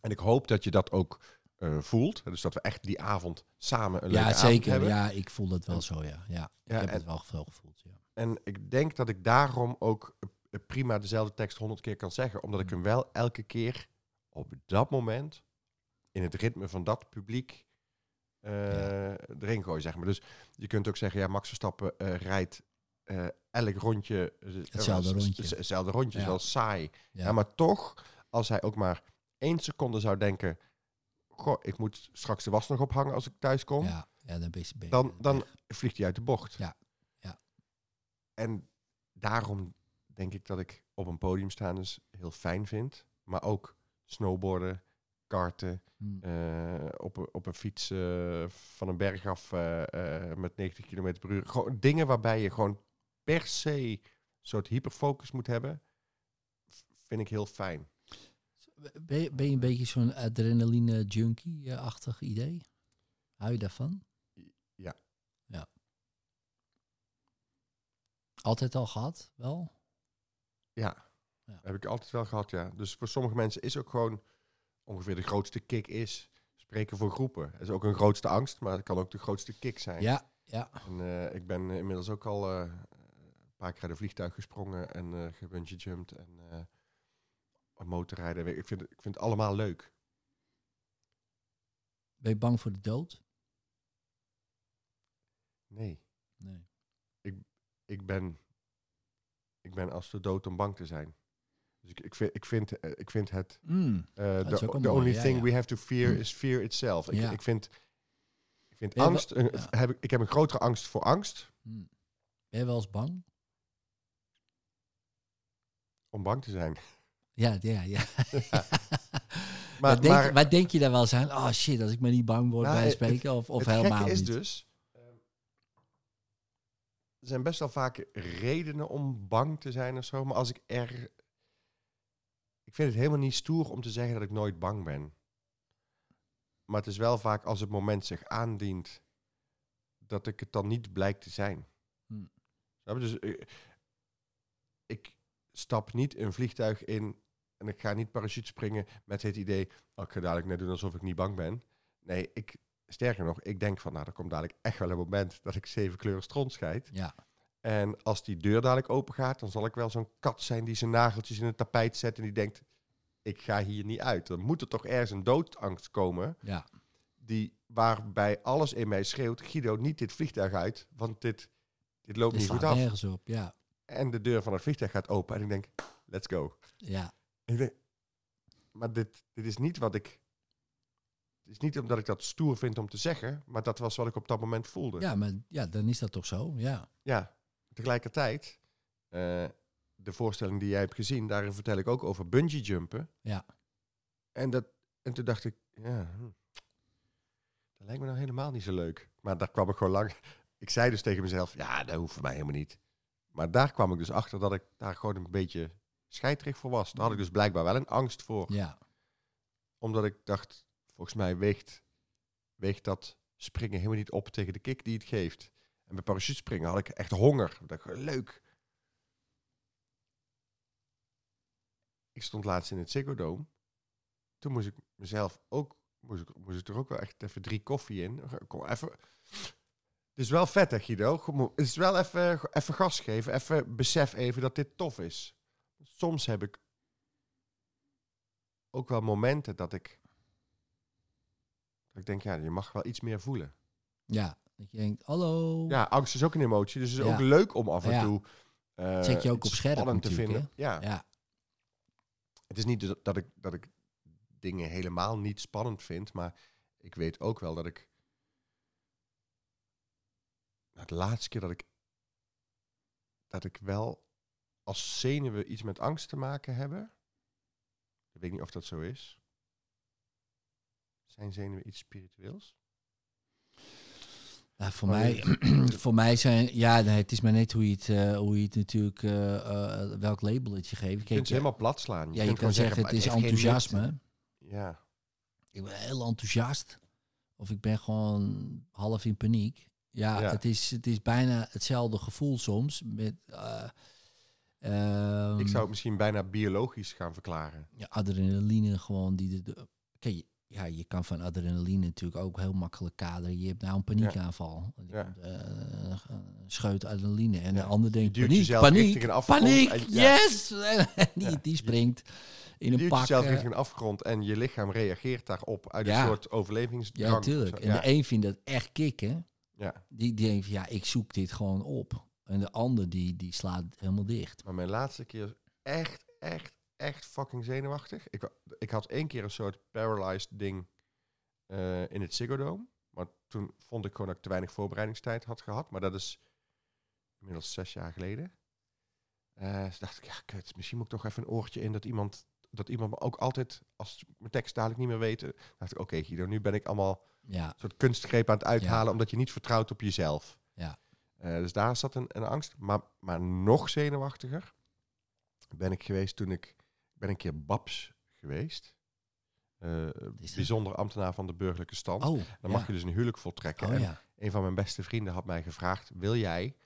En ik hoop dat je dat ook eh, voelt. Dus dat we echt die avond samen een leuke Ja, avond zeker. hebben. Ja, ik voel dat wel zo, ja. Ja, ik heb en- het wel veel gevoeld, ja. En ik denk dat ik daarom ook prima dezelfde tekst honderd keer kan zeggen. Omdat ik hem wel elke keer op dat moment, in het ritme van dat publiek, eh, erin gooi, zeg maar. Dus je kunt ook zeggen, ja, Max Verstappen eh, rijdt eh, elk rondje... Hetzelfde rondje. Hetzelfde rondje, is Ja. wel saai. Ja. Ja. maar toch, als hij ook maar één seconde zou denken... Goh, ik moet straks de was nog ophangen als ik thuis kom. ja, ja, dan ben je- ben je Dan, dan vliegt hij uit de bocht. Ja, ja. En daarom denk ik dat ik op een podium staan dus heel fijn vind. Maar ook snowboarden, karten, Mm. eh, op, een- op een fiets eh, van een berg af eh, met 90 km per uur. Gewoon dingen waarbij je gewoon per se een soort hyperfocus moet hebben. Vind ik heel fijn. Ben je, ben je een beetje zo'n adrenaline junkie-achtig idee? Hou je daarvan? Ja. Ja. Altijd al gehad, wel? Ja, Ja. heb ik altijd wel gehad, ja. Dus voor sommige mensen is ook gewoon ongeveer de grootste kick is spreken voor groepen. Dat is ook een grootste angst, maar het kan ook de grootste kick zijn. Ja, ja. En, eh, ik ben inmiddels ook al eh, een paar keer uit een vliegtuig gesprongen en eh gebungee jumped en eh, motorrijden. Ik vind, ik vind het allemaal leuk. Ben je bang voor de dood? Nee, Nee. ik ben, ik ben als de dood om bang te zijn. Dus ik, ik, vind, ik, vind, eh, ik vind het... Mm. the the only ja, thing ja. we have to fear Hm. is fear itself. Ik, Ja. ik vind, ik vind Ben angst... een- heb ik, ik heb een grotere angst voor angst Mm. Ben je wel eens bang? om bang te zijn. Ja, ja, ja. Maar, wat, denk, maar denk je daar wel eens aan? Oh shit, als ik maar niet bang word Nou, bij het- spreken of, of het helemaal gekke is niet. dus... er zijn best wel vaak redenen om bang te zijn of zo. Maar als ik er... Ik vind het helemaal niet stoer om te zeggen dat ik nooit bang ben. Maar het is wel vaak als het moment zich aandient... dat ik het dan niet blijkt te zijn. Hm. Dus eh, ik stap niet een vliegtuig in... en ik ga niet parachute springen met het idee... Oh, ik ga dadelijk net doen alsof ik niet bang ben. Nee, ik, sterker nog, ik denk van... nou, er komt dadelijk echt wel een moment... dat ik zeven kleuren stront scheid. Ja, En als die deur dadelijk open gaat... dan zal ik wel zo'n kat zijn die zijn nageltjes in het tapijt zet... en die denkt, ik ga hier niet uit. Dan moet er toch ergens een doodangst komen... ja, Die, waarbij alles in mij schreeuwt... Guido, niet dit vliegtuig uit, want dit, dit loopt dit niet goed af. nergens op. Ja, En de deur van het vliegtuig gaat open en ik denk, let's go. ja, En ik denk, maar dit, dit is niet wat ik... Is niet omdat ik dat stoer vind om te zeggen, maar dat was wat ik op dat moment voelde. ja, maar ja, dan is dat toch zo. Ja, Ja, tegelijkertijd, eh, de voorstelling die jij hebt gezien, daarin vertel ik ook over bungee jumpen. Ja. En, dat, en toen dacht ik, ja, hm, dat lijkt me nou helemaal niet zo leuk. Maar daar kwam ik gewoon lang. Ik zei dus tegen mezelf, ja, dat hoeft voor mij helemaal niet. Maar daar kwam ik dus achter dat ik daar gewoon een beetje scheitrig voor was. Daar had ik dus blijkbaar wel een angst voor. ja, Omdat ik dacht, volgens mij weegt, weegt dat springen helemaal niet op tegen de kick die het geeft. En bij parachutespringen had ik echt honger. Ik dacht, leuk. Ik stond laatst in het Ziggo Dome. Toen moest ik mezelf ook, moest ik, moest ik er ook wel echt even drie koffie in. Kom even. Het is wel vet, hè, Guido? Het is wel even, even gas geven. Even besef even dat dit tof is. Soms heb ik ook wel momenten dat ik, ik denk, ja, je mag wel iets meer voelen. ja. Dat je denkt, hallo. Ja, angst is ook een emotie. Dus het is Ja. ook leuk om af en Ja. toe. eh, Zet je ook op scherp spannend te vinden. Ja. ja, het is niet dat, ik, dat ik dingen helemaal niet spannend vind, maar ik weet ook wel dat ik. De laatste keer dat ik. dat ik wel als zenuwen iets met angst te maken hebben. Ik weet niet of dat zo is. Zijn zenuwen iets spiritueels? Nou, voor, Oh, mij, voor mij zijn, ja, nee, het is maar net hoe je het, eh, hoe je het natuurlijk, eh, eh, welk label het je geeft. Je Kijk, kunt ze helemaal plat slaan. ja, je kan zeggen, het is enthousiasme. Ja, Ik ben heel enthousiast. Of ik ben gewoon half in paniek. Ja, Ja. Het, is, het is bijna hetzelfde gevoel soms. Met, eh, ehm, ik zou het misschien bijna biologisch gaan verklaren. ja, adrenaline gewoon die de, de kijk, je- ja, je kan van adrenaline natuurlijk ook heel makkelijk kaderen. Je hebt nou een paniekaanval. Ja. je eh, een scheut adrenaline en Ja. de ander denkt duwt paniek, paniek, een paniek, en- yes! En die, die springt in Je een duwt pak. jezelf eh, richting een afgrond en je lichaam reageert daarop uit een soort overlevingsdrang. ja, natuurlijk. En de een vindt dat echt kicken. ja. Die, die denkt, ja, ik zoek dit gewoon op. En de ander, die, die slaat helemaal dicht. Maar mijn laatste keer echt, echt, echt fucking zenuwachtig. Ik, ik had één keer een soort paralyzed ding eh, in het Ziggo Dome. Maar toen vond ik gewoon dat ik te weinig voorbereidingstijd had gehad. Maar dat is inmiddels zes jaar geleden. Eh dus dacht ik, ja, kut, misschien moet ik toch even een oortje in dat iemand, dat iemand me ook altijd, als mijn tekst dadelijk niet meer weten, dacht ik, oké Guido, nu ben ik allemaal Ja, een soort kunstgreep aan het uithalen, Ja. omdat je niet vertrouwt op jezelf. Ja. Eh, dus daar zat een, een angst. Maar, maar nog zenuwachtiger ben ik geweest toen ik... Ik ben een keer Babs geweest. Eh, bijzonder ambtenaar van de burgerlijke stand. oh, Dan ja. mag je dus een huwelijk voltrekken. Oh en ja. een van mijn beste vrienden had mij gevraagd... Wil jij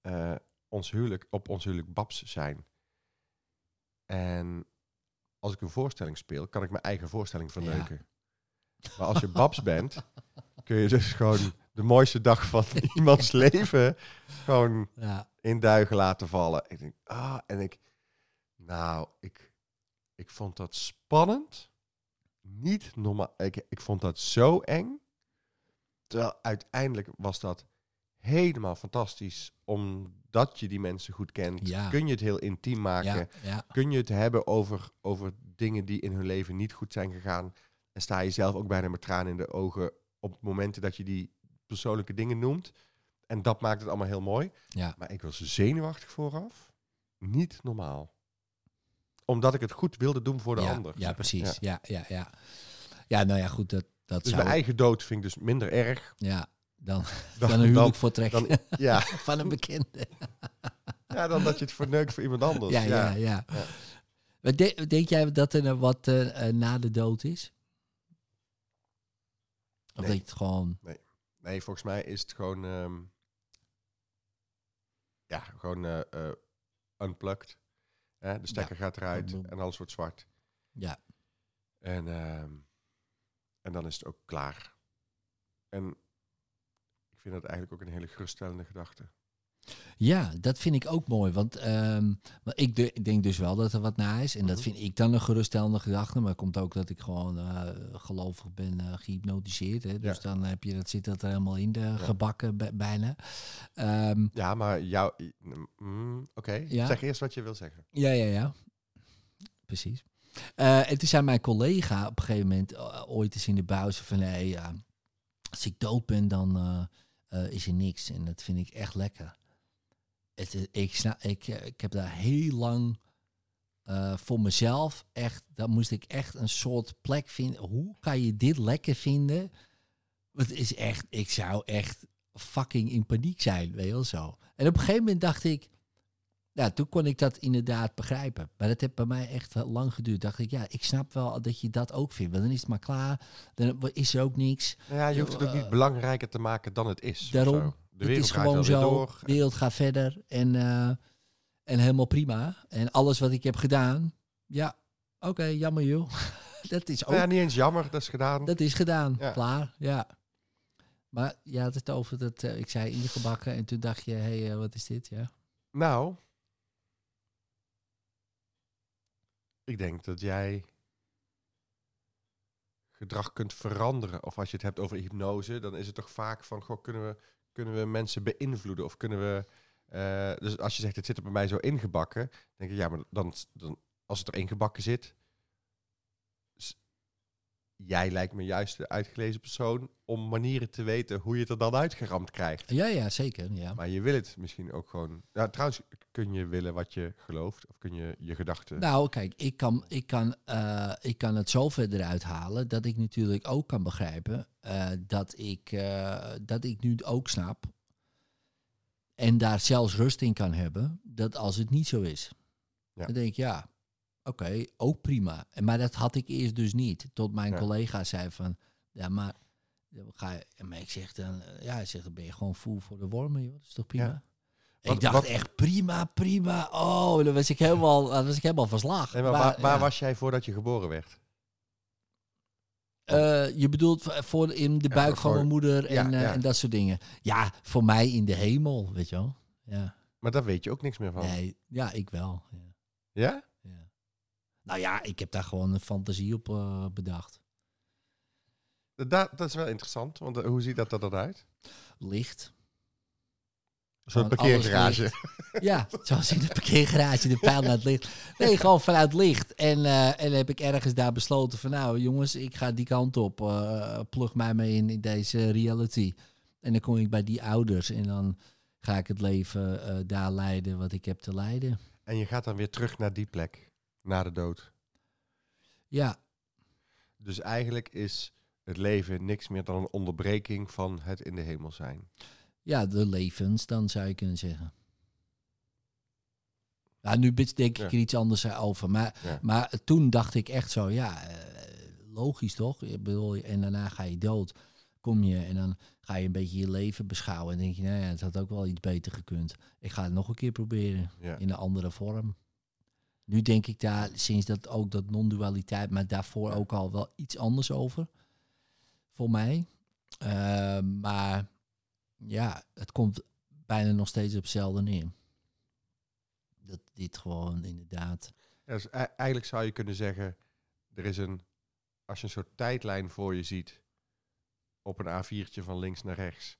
eh, ons huwelijk, op ons huwelijk Babs zijn? En als ik een voorstelling speel, kan ik mijn eigen voorstelling verneuken. Maar als je Babs bent, kun je dus gewoon de mooiste dag van iemands leven gewoon in duigen laten vallen. Ik denk, ah, en ik, nou, ik, ik vond dat spannend. Niet normaal. Ik, ik vond dat zo eng. Terwijl uiteindelijk was dat helemaal fantastisch. Omdat je die mensen goed kent. Ja. Kun je het heel intiem maken. Ja, ja, Kun je het hebben over, over dingen die in hun leven niet goed zijn gegaan. En sta je zelf ook bijna met tranen in de ogen op momenten dat je die persoonlijke dingen noemt. En dat maakt het allemaal heel mooi. Maar ik was zenuwachtig vooraf. Niet normaal. Omdat ik het goed wilde doen voor de ja, ander. Ja, precies. Ja. Ja, ja, ja. Ja, nou ja, goed, dat, dat Dus zou... mijn eigen dood vind ik dus minder erg Ja, dan, dan, dan een huwelijk dan, voortrekken dan, ja, van een bekende. ja, dan dat je het verneukt voor iemand anders. Ja, ja, ja. De- denk jij dat er nou wat eh, na de dood is? Of Nee. het gewoon... Nee, volgens mij is het gewoon... ehm, ja, gewoon eh, unplugged. Hè, de stekker gaat eruit en alles wordt zwart. Ja, En, ehm, en dan is het ook klaar. En ik vind dat eigenlijk ook een hele geruststellende gedachte. Ja, dat vind ik ook mooi. Want ehm, ik, de- ik denk dus wel dat er wat na is. En dat Mhm. vind ik dan een geruststellende gedachte. Maar het komt ook dat ik gewoon eh, gelovig ben eh, gehypnotiseerd. Hè? Dus Ja. dan heb je, dat zit dat er helemaal in de gebakken bij- bijna. Ehm, Ja, maar jou... mm, Oké, Ja. zeg eerst wat je wil zeggen. ja, ja, ja. Precies. Eh, en toen zei mijn collega op een gegeven moment ooit eens in de pauze van... ja, als ik dood ben, dan is er niks. En dat vind ik echt lekker. Het, is- ik, snap, ik, eh, ik heb daar heel lang eh, voor mezelf echt... Dan moest ik echt een soort plek vinden. Hoe kan je dit lekker vinden? Want Het is echt... Ik zou echt fucking in paniek zijn, weet je wel zo. En op een gegeven moment dacht ik... Ja, toen kon ik dat inderdaad begrijpen. Maar dat heeft bij mij echt lang geduurd. Dacht ik, ja, ik snap wel dat je dat ook vindt. Want dan is het maar klaar. Dan is er ook niks. Nou ja, je hoeft het ook Eh, niet belangrijker te maken dan het is. Daarom. De het wereld is gaat gewoon zo. door. De wereld gaat verder. En, eh, en helemaal prima. En alles wat ik heb gedaan. Ja, oké, jammer joh. dat is ook... Ja, niet eens jammer, dat is gedaan. Dat is gedaan. Ja. Klaar, ja. Maar je had het over dat... eh, ik zei ingebakken. En toen dacht je, hé, hey, eh, wat is dit? Ja. Nou, ik denk dat jij gedrag kunt veranderen. Of als je het hebt over hypnose, dan is het toch vaak van, goh, kunnen we, kunnen we mensen beïnvloeden? Of kunnen we... eh, dus als je zegt, het zit er bij mij zo ingebakken, denk ik, ja, maar dan, dan als het erin gebakken zit. Jij lijkt me juist de uitgelezen persoon om manieren te weten hoe je het er dan uitgeramd krijgt. Ja, ja, zeker. Ja. Maar je wil het misschien ook gewoon. Trouwens, kun je willen wat je gelooft? Of kun je je gedachten. Nou, kijk, ik kan, ik, kan, eh, ik kan het zo verder uithalen dat ik natuurlijk ook kan begrijpen eh, dat, ik, eh, dat ik nu ook snap en daar zelfs rust in kan hebben dat als het niet zo is. Ja. Dan denk ik, ja, oké, ook prima. En, maar dat had ik eerst dus niet. Tot mijn Ja. collega zei van, ja, maar, ga je, maar ik zeg dan, ja, hij zegt, dan ben je gewoon voel voor de wormen, joh. Dat is toch prima? Ja. Ik dacht wat- echt, prima, prima. Oh, dan was ik helemaal, dan was ik helemaal van slag. Nee, maar Maar, waar, waar ja. was jij voordat je geboren werd? Eh, je bedoelt voor in de buik van mijn moeder en, eh, en dat soort dingen. Ja, voor mij in de hemel, weet je wel. Ja, Maar daar weet je ook niks meer van. nee, ja ik wel. Ja. Nou ja, ik heb daar gewoon een fantasie op eh, bedacht. Da- dat is wel interessant, want eh, hoe ziet dat er dan uit? Licht. Een soort Gewoon alles parkeergarage. Ja, zoals in de parkeergarage, de pijl naar het licht. Nee, gewoon vanuit licht. En, eh, en heb ik ergens daar besloten van, nou jongens, ik ga die kant op. plug mij mee in, in deze reality. En dan kom ik bij die ouders en dan ga ik het leven daar leiden wat ik heb te leiden. En je gaat dan weer terug naar die plek, na de dood. Ja, Dus eigenlijk is het leven niks meer dan een onderbreking van het in de hemel zijn. ja, de levens, dan zou je kunnen zeggen. Ja, nu denk ik Ja. er iets anders over. Maar, Ja. maar toen dacht ik echt zo, ja, eh, logisch toch? Ik bedoel, en daarna ga je dood. Kom je en dan ga je een beetje je leven beschouwen. En denk je, nou ja, het had ook wel iets beter gekund. Ik ga het nog een keer proberen Ja. in een andere vorm. Nu denk ik daar sinds dat ook dat non-dualiteit, maar daarvoor ook al wel iets anders over. Voor mij. Eh, maar ja, het komt bijna nog steeds op hetzelfde neer. Dat dit gewoon inderdaad. Ja, dus e- eigenlijk zou je kunnen zeggen, er is een, als je een soort tijdlijn voor je ziet, op een A4'tje van links naar rechts,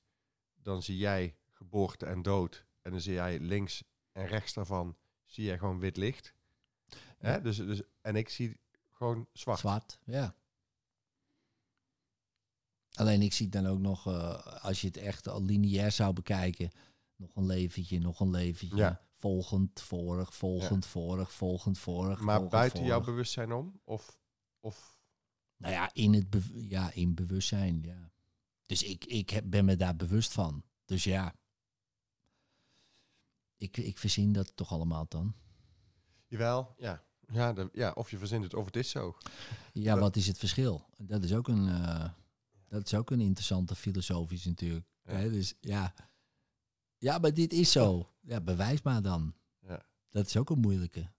dan zie jij geboorte en dood. En dan zie jij links en rechts daarvan, zie jij gewoon wit licht. Hè? Dus, dus, en ik zie gewoon zwart. Zwart, ja. Alleen ik zie dan ook nog, eh, als je het echt al lineair zou bekijken, nog een leventje, nog een leventje. Ja. Volgend, vorig, volgend, vorig, volgend, vorig. Maar volgend, buiten jouw bewustzijn om? Of, of Nou ja, in het ja, in bewustzijn, ja. Dus ik, ik heb, ben me daar bewust van. Dus ja. Ik, ik verzin dat toch allemaal dan. Jawel, ja. Ja, de, ja, of je verzint het of het is zo. Ja, Dat- wat is het verschil? Dat is ook een, eh, dat is ook een interessante filosofisch natuurlijk. Ja. Hè, dus ja. Ja, maar dit is zo. Ja, bewijs maar dan. Ja. Dat is ook een moeilijke.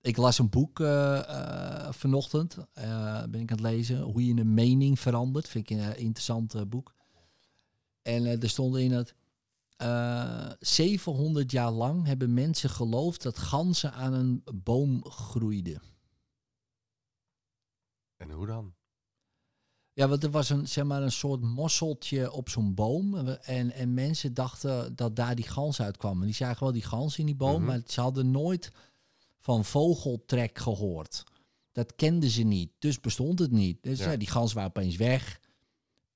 Ik las een boek eh, eh, vanochtend. ben ik aan het lezen. Hoe je een mening verandert. Vind ik een interessant boek. En er stond in dat eh 700 jaar lang hebben mensen geloofd dat ganzen aan een boom groeiden. En hoe dan? Ja, want er was een, zeg maar, een soort mosseltje op zo'n boom. En, en mensen dachten dat daar die gans uitkwam. En die zagen wel die gans in die boom, Mhm. maar ze hadden nooit van vogeltrek gehoord. Dat kenden ze niet, dus bestond het niet. Dus Ja. ja. die gans waren opeens weg.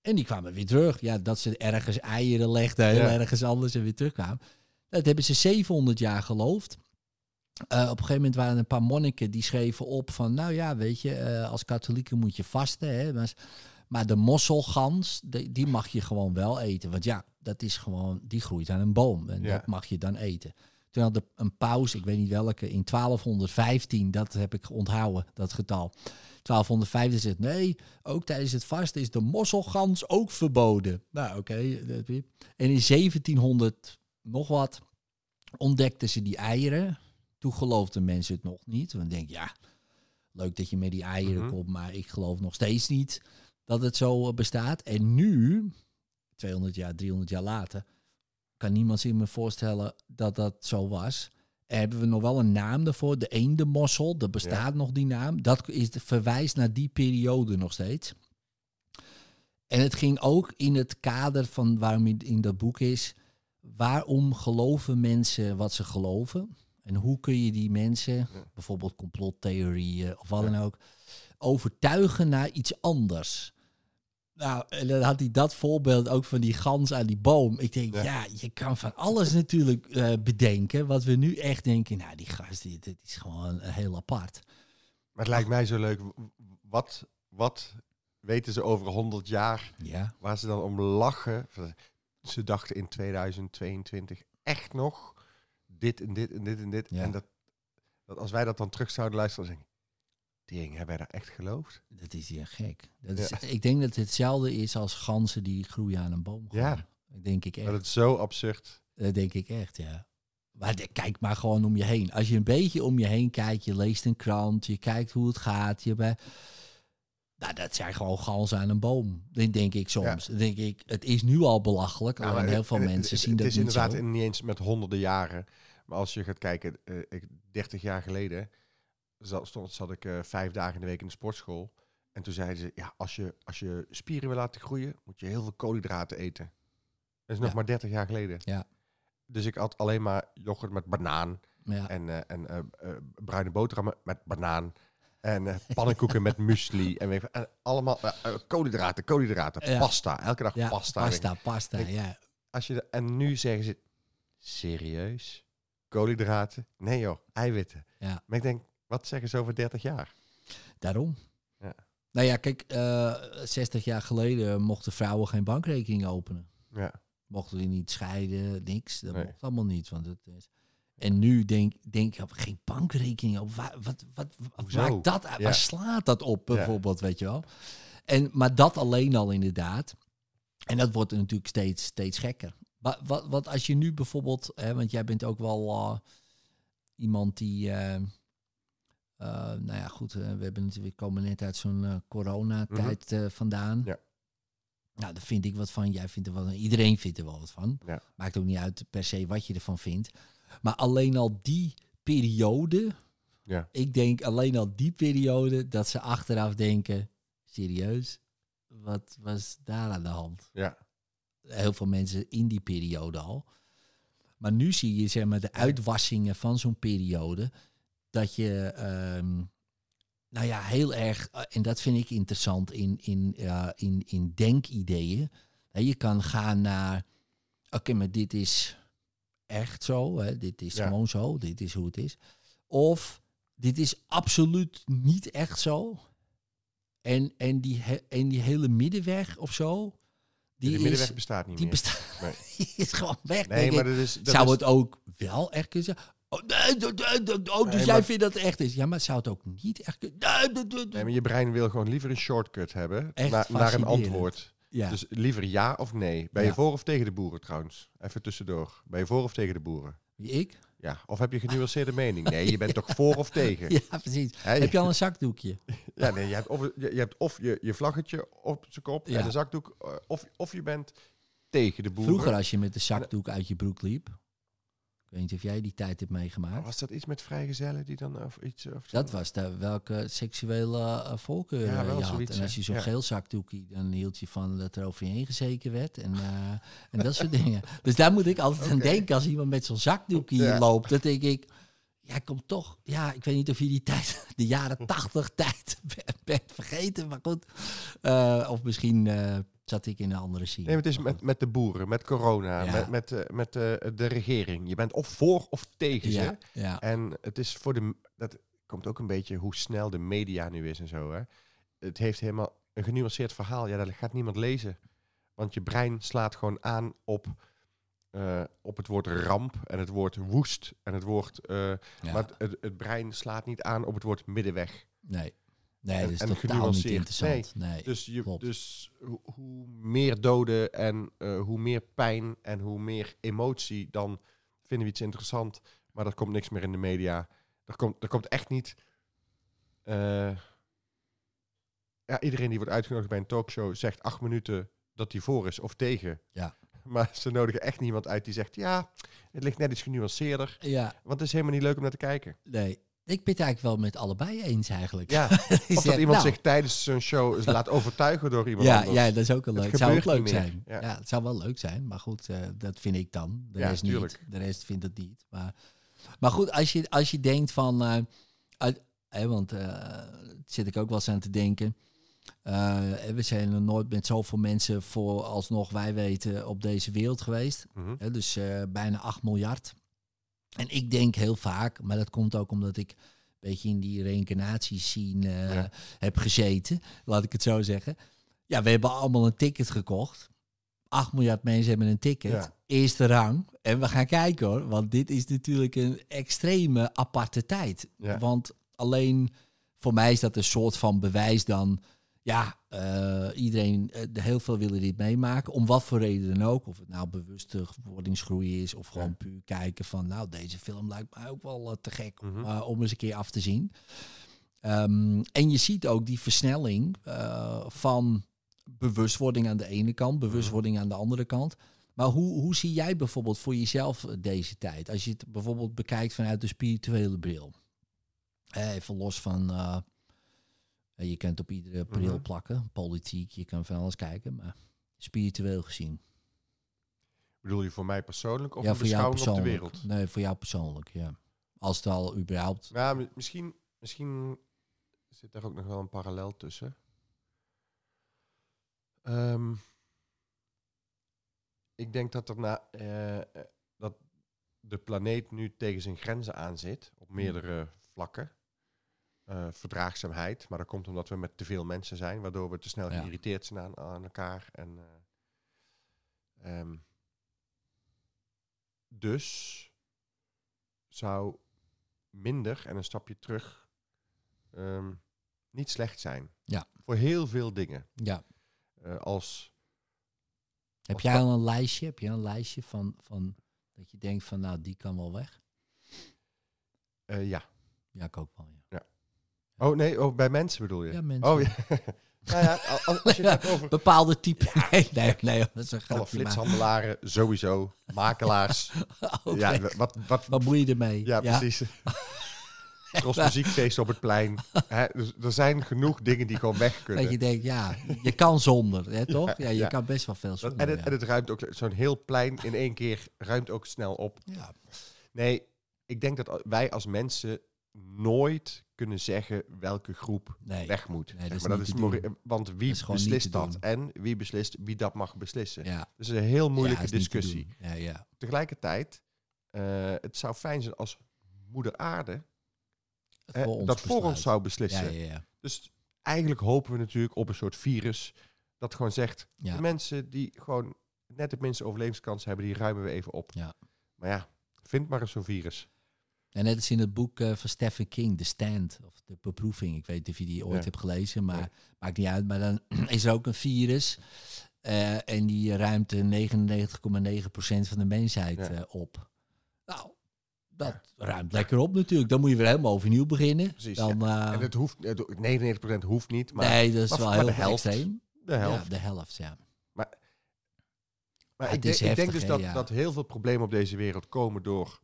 En die kwamen weer terug. Ja, dat ze ergens eieren legden, heel Ja. ergens anders en weer terugkwamen. Dat hebben ze 700 jaar geloofd. Eh, op een gegeven moment waren er een paar monniken die schreven op van... nou ja, weet je, eh, als katholieken moet je vasten. Hè, maar, maar de mosselgans, die, die mag je gewoon wel eten. Want ja, dat is gewoon, die groeit aan een boom. En Ja. dat mag je dan eten. Toen had een paus, ik weet niet welke, in 1215, dat heb ik onthouden, dat getal. 1215 zegt nee, ook tijdens het vasten is de mosselgans ook verboden. Nou, oké. weer. en in 1700 nog wat ontdekten ze die eieren. Toen geloofden mensen het nog niet. Want denk ja, leuk dat je met die eieren Mhm. komt, maar ik geloof nog steeds niet dat het zo eh, bestaat. En nu, 200 jaar, 300 jaar later, kan niemand zich meer voorstellen dat dat zo was. En hebben we nog wel een naam daarvoor, de eendemossel. Er bestaat nog die naam. Dat is de verwijst naar die periode nog steeds. En het ging ook in het kader van waarom het in dat boek is. Waarom geloven mensen wat ze geloven? En hoe kun je die mensen, Ja. bijvoorbeeld complottheorieën of wat dan ook, overtuigen naar iets anders? Nou, en dan had hij dat voorbeeld ook van die gans aan die boom. Ik denk, ja, Ja. je kan van alles natuurlijk eh, bedenken. Wat we nu echt denken, nou, die gast, die, dit is gewoon eh, heel apart. Maar het lijkt mij zo leuk. Wat, wat weten ze over 100 jaar Ja, waar ze dan om lachen? Ze dachten in 2022 echt nog dit en dit en dit en dit. Ja. En dat, dat als wij dat dan terug zouden luisteren, dan ding, hebben wij daar echt geloofd? dat is hier gek. Dat Ja. is, ik denk dat het hetzelfde is als ganzen die groeien aan een boom. Ja. Dat denk ik echt. Dat is zo absurd. Dat denk ik echt, ja. Maar de- kijk maar gewoon om je heen. Als je een beetje om je heen kijkt, je leest een krant, je kijkt hoe het gaat. Je bij... Nou, dat zijn gewoon ganzen aan een boom. Dat denk ik soms. Denk ik, het is nu al belachelijk. Ja, maar heel het- veel het- mensen het- zien het dat is niet inderdaad zo. in- niet eens met honderden jaren. Maar als je gaat kijken, eh, ik, 30 jaar geleden zat, stond, zat ik eh, vijf dagen in de week in de sportschool. En toen zeiden ze, ja, als je, als je spieren wil laten groeien, moet je heel veel koolhydraten eten. Dat is nog Ja. maar 30 jaar geleden. Ja. Dus ik had alleen maar yoghurt met banaan Ja. en, eh, en eh, bruine boterhammen met banaan. En pannenkoeken met muesli. En, weet en allemaal koolhydraten, koolhydraten, Ja. pasta. Elke dag pasta. pasta, pasta, Ik- ja. Als je, de- en nu zeggen ze, serieus? Koolhydraten? Nee joh, eiwitten. Ja. Maar ik denk, wat zeggen ze over 30 jaar? Daarom. Ja. Nou ja, kijk, eh 60 jaar geleden mochten vrouwen geen bankrekening openen. Ja, Mochten die niet scheiden, niks. Dat Nee. mocht allemaal niet. Want het is... En nu denk, denk ik, geen bankrekening op. Waar, wat, wat, wat maakt dat? Ja. Waar slaat dat op, Ja. bijvoorbeeld, weet je wel? En, maar dat alleen al inderdaad. En dat wordt natuurlijk steeds, steeds gekker. Wat, wat, wat als je nu bijvoorbeeld, hè, want jij bent ook wel eh, iemand die, eh, eh, nou ja, goed, eh, we, hebben natuurlijk, komen net uit zo'n eh, coronatijd eh, vandaan. Mhm. Ja. Nou, daar vind ik wat van. Jij vindt er wel. Iedereen vindt er wel wat van. Ja. Maakt ook niet uit per se wat je ervan vindt. Maar alleen al die periode, ja. ik denk alleen al die periode dat ze achteraf denken, serieus, wat was daar aan de hand? ja. Heel veel mensen in die periode al. Maar nu zie je zeg maar de uitwassingen van zo'n periode dat je, ehm, nou ja, heel erg, eh, en dat vind ik interessant in, in, ja, in, in denkideeën. Je kan gaan naar, oké, maar dit is echt zo, hè, dit is Ja. gewoon zo, dit is hoe het is. Of dit is absoluut niet echt zo. En, en, die, en die hele middenweg of zo, die, Die, middenweg is, bestaat niet die meer. bestaat, Nee. die is gewoon weg. Nee, maar dat is... Dat zou is, het ook wel echt kunnen zijn? Oh, oh, dus Nee, jij maar- vindt dat het echt is. Ja, maar zou het ook niet echt kunnen? Nee, maar je brein wil gewoon liever een shortcut hebben na- naar een antwoord. ja. Dus liever ja of nee. Ben je Ja. voor of tegen de boeren trouwens? Even tussendoor. Ben je voor of tegen de boeren? Wie, ik? Ja. Of heb je genuanceerde mening? Nee, je bent toch voor of tegen? Ja, precies. Heb je al een zakdoekje? Ja, nee, je hebt of, je, je hebt of je, je vlaggetje op zijn kop Ja. en een zakdoek, eh, of, of je bent tegen de boeren. Vroeger als je met de zakdoek uit je broek liep. Weet niet of jij die tijd hebt meegemaakt. was dat iets met vrijgezellen die dan of iets? Of Dat was de, welke seksuele eh, voorkeur Ja, je had. zoiets, En als je zo'n Ja. geel zakdoekje, dan hield je van dat er over je heen gezeken werd. En, eh, en dat soort dingen. Dus daar moet ik altijd aan denken als iemand met zo'n zakdoekje Ja. loopt. Dan denk ik, ja, komt toch. Ja, ik weet niet of je die tijd, de jaren tachtig tijd, bent vergeten. Maar goed. Eh, of misschien zat ik in een andere scene. Nee, maar het is met, met de boeren, met corona, Ja. met, met, eh, met eh, de regering. Je bent of voor of tegen goed. ze. ja, ja, En het is voor de. Dat komt ook een beetje hoe snel de media nu is en zo. Hè. Het heeft helemaal een genuanceerd verhaal. Ja, dat gaat niemand lezen. Want je brein slaat gewoon aan op, eh, op het woord ramp en het woord woest en het woord. ja. Maar het, het brein slaat niet aan op het woord middenweg. nee. Nee, dat is en totaal niet interessant. Nee. Dus, je, klopt. dus ho- hoe meer doden en eh, hoe meer pijn en hoe meer emotie, dan vinden we iets interessant. Maar er komt niks meer in de media. Er komt, er komt echt niet. eh, ja, iedereen die wordt uitgenodigd bij een talkshow zegt acht minuten dat hij voor is of tegen. Ja. Maar ze nodigen echt niemand uit die zegt: ja, het ligt net iets genuanceerder. Ja, Want het is helemaal niet leuk om naar te kijken. nee. Ik ben het eigenlijk wel met allebei eens eigenlijk. Ja, of dat zegt, iemand nou, zich tijdens zo'n show laat overtuigen door iemand Ja, anders. ja, dat is ook wel leuk. Het zou ook leuk zijn. Ja. Ja. het zou wel leuk zijn. Maar goed, eh, dat vind ik dan. De Ja, rest tuurlijk. niet. De rest vindt het niet. Maar Maar goed, als je, als je denkt van... eh, uit, want daar zit ik ook wel eens aan te denken. We zijn er nooit met zoveel mensen voor alsnog wij weten op deze wereld geweest. Mhm. Dus bijna 8 miljard. En ik denk heel vaak, maar dat komt ook omdat ik een beetje in die reïncarnatie eh Ja. heb gezeten, laat ik het zo zeggen. Ja, we hebben allemaal een ticket gekocht. 8 miljard mensen hebben een ticket. Ja. Eerste rang. En we gaan kijken hoor, want dit is natuurlijk een extreme aparte tijd. Ja. Want alleen voor mij is dat een soort van bewijs dan. Ja, eh, iedereen, eh, heel veel willen dit meemaken. Om wat voor reden dan ook. Of het nou bewuste wordingsgroei is. Of gewoon Ja. puur kijken van. Nou, deze film lijkt mij ook wel eh, te gek om, Mhm. om eens een keer af te zien. Ehm, en je ziet ook die versnelling van bewustwording aan de ene kant, bewustwording aan de andere kant. Maar hoe, hoe zie jij bijvoorbeeld voor jezelf deze tijd? Als je het bijvoorbeeld bekijkt vanuit de spirituele bril. Even los van, je kunt op iedere bril Mhm. plakken, politiek, je kan van alles kijken, maar spiritueel gezien. Bedoel je voor mij persoonlijk of ja, een voor jou beschouwing op de persoonlijk. wereld? Nee, voor jou persoonlijk, ja. Als het al überhaupt... Ja, mi- misschien, misschien zit daar ook nog wel een parallel tussen. Ehm, ik denk dat, er na, eh, eh, dat de planeet nu tegen zijn grenzen aan zit op meerdere vlakken. Eh, verdraagzaamheid, maar dat komt omdat we met te veel mensen zijn, waardoor we te snel Ja. geïrriteerd zijn aan, aan elkaar. En, eh, ehm, dus zou minder en een stapje terug ehm, niet slecht zijn. Ja. Voor heel veel dingen. Ja. Eh, als, Heb jij al een lijstje? Heb je een lijstje van, van dat je denkt van, nou, die kan wel weg? ja. Ja, ik ook wel, ja. Oh nee, oh, bij mensen bedoel je? Ja, mensen. Oh ja. nou ja, als, als je het over Bepaalde type. Nee, nee, nee, dat is een alle grapje. maar- flitshandelaren, sowieso, makelaars. Oké. Ja, wat, wat, Wat moet je ermee? ja, precies. Tros muziekfeest op het plein. Dus er zijn genoeg dingen die gewoon weg kunnen. Dat je denkt, ja, je kan zonder, hè, toch? Ja, je ja. kan best wel veel zonder. en, het, ja. en het ruimt ook, zo'n heel plein in één keer ruimt ook snel op. ja. Nee, ik denk dat wij als mensen nooit kunnen zeggen welke groep Nee, weg moet. Nee, dat maar. dat is te want wie Dat beslist te dat? En wie beslist wie dat mag beslissen? ja. Dat is een heel moeilijke Ja, te discussie. doen. Ja, ja. Tegelijkertijd, eh, het zou fijn zijn als moeder aarde eh, Voor dat voor ons zou beslissen. ja, ja. Dus eigenlijk hopen we natuurlijk op een soort virus dat gewoon zegt, de mensen die gewoon net het minste overlevingskans hebben, die ruimen we even op. Ja. Maar ja, vind maar eens zo'n virus. En net als in het boek eh, van Stephen King, The Stand, of De Beproeving. Ik weet niet of je die ooit Ja. hebt gelezen, maar maakt niet uit. Maar dan is er ook een virus eh, en die ruimt eh, 99,9% van de mensheid Ja. eh, op. Nou, dat ruimt lekker op natuurlijk. Dan moet je weer helemaal overnieuw beginnen. Precies, Dan, En het hoeft, het- 99% hoeft niet, maar nee, dat is maar- wel maar heel de helft. extreem. de helft. Ja, de helft, ja. Maar Ja, ik, denk, ik denk dus dat, dat heel veel problemen op deze wereld komen door,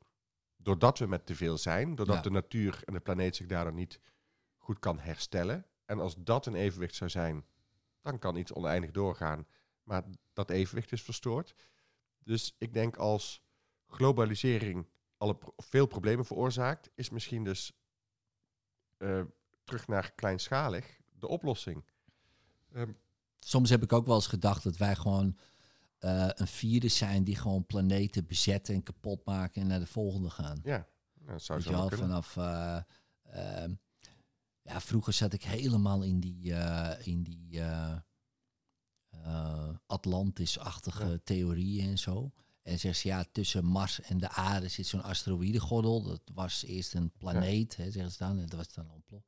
doordat we met te veel zijn. Doordat Ja. de natuur en de planeet zich daardoor niet goed kan herstellen. En als dat een evenwicht zou zijn, dan kan iets oneindig doorgaan. Maar dat evenwicht is verstoord. Dus ik denk als globalisering alle pro- veel problemen veroorzaakt, is misschien dus eh, terug naar kleinschalig de oplossing. Ehm, Soms heb ik ook wel eens gedacht dat wij gewoon eh, een virus zijn die gewoon planeten bezetten en kapot maken en naar de volgende gaan. ja, nou, dat zou zo wel, vanaf... eh, ehm, ja, vroeger zat ik helemaal in die, eh, in die Atlantis-achtige Ja. theorieën en zo. En zeggen ze, ja, tussen Mars en de aarde zit zo'n asteroïdengordel. Dat was eerst een planeet, hè, zeggen ze dan. En dat was dan ontploft.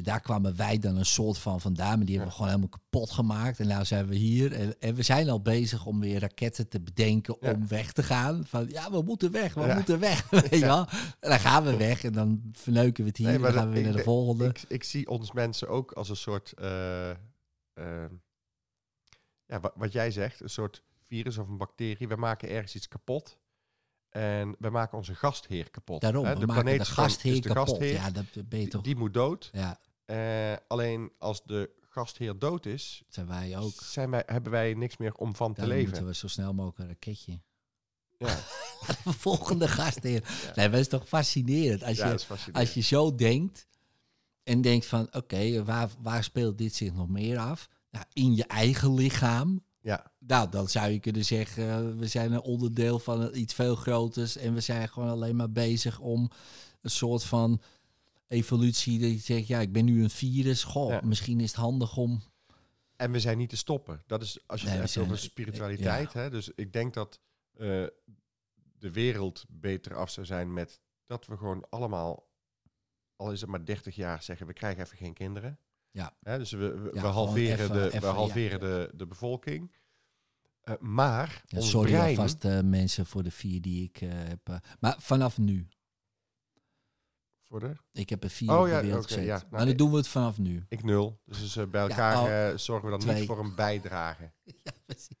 En daar kwamen wij dan een soort van vandaan. Maar die hebben we gewoon helemaal kapot gemaakt. En nou zijn we hier. En, en we zijn al bezig om weer raketten te bedenken Ja. om weg te gaan. Van ja, we moeten weg, we Ja. moeten weg. Weet je wel? En dan gaan we weg en dan verneuken we het hier. Nee, en dan gaan we weer naar de volgende. Ik, ik zie ons mensen ook als een soort, eh, eh, ja, wa- wat jij zegt, een soort virus of een bacterie. We maken ergens iets kapot en we maken onze gastheer kapot. Daarom, hè. we maken de is gewoon- gastheer is de kapot. gastheer. Ja, dat ben je Die, die moet dood. Ja, Eh, alleen als de gastheer dood is, zijn wij ook. zijn wij, hebben wij niks meer om van te leven. moeten we zo snel mogelijk een raketje. Ja. de volgende gast in. Nee, dat is toch fascinerend. Als, Ja, je, fascinerend. als je zo denkt en denkt van... Oké, waar, waar speelt dit zich nog meer af? Nou, in je eigen lichaam. Ja, Nou, dan zou je kunnen zeggen... we zijn een onderdeel van iets veel groters... en we zijn gewoon alleen maar bezig om een soort van evolutie... dat je zegt, ja, ik ben nu een virus. Goh, Ja. misschien is het handig om... en we zijn niet te stoppen. Dat is als je Nee, we het hebt over zijn- spiritualiteit. Hè? Dus ik denk dat eh, de wereld beter af zou zijn met dat we gewoon allemaal, al is het maar 30 jaar, zeggen we krijgen even geen kinderen. Ja. Hè? Dus we, we, Ja, we gewoon halveren, even- de, even, we halveren de, de bevolking. Eh, maar Ja, ons sorry brein, alvast eh, mensen voor de vier die ik heb. maar vanaf nu. Voor de, Ik heb er vier Oh op ja, de wereld gezet. ja. Nou, maar dan doen we het vanaf nu. ik nul. Dus, dus, bij Ja, elkaar oh, eh, zorgen we dan twee. niet voor een bijdrage. Ja, precies.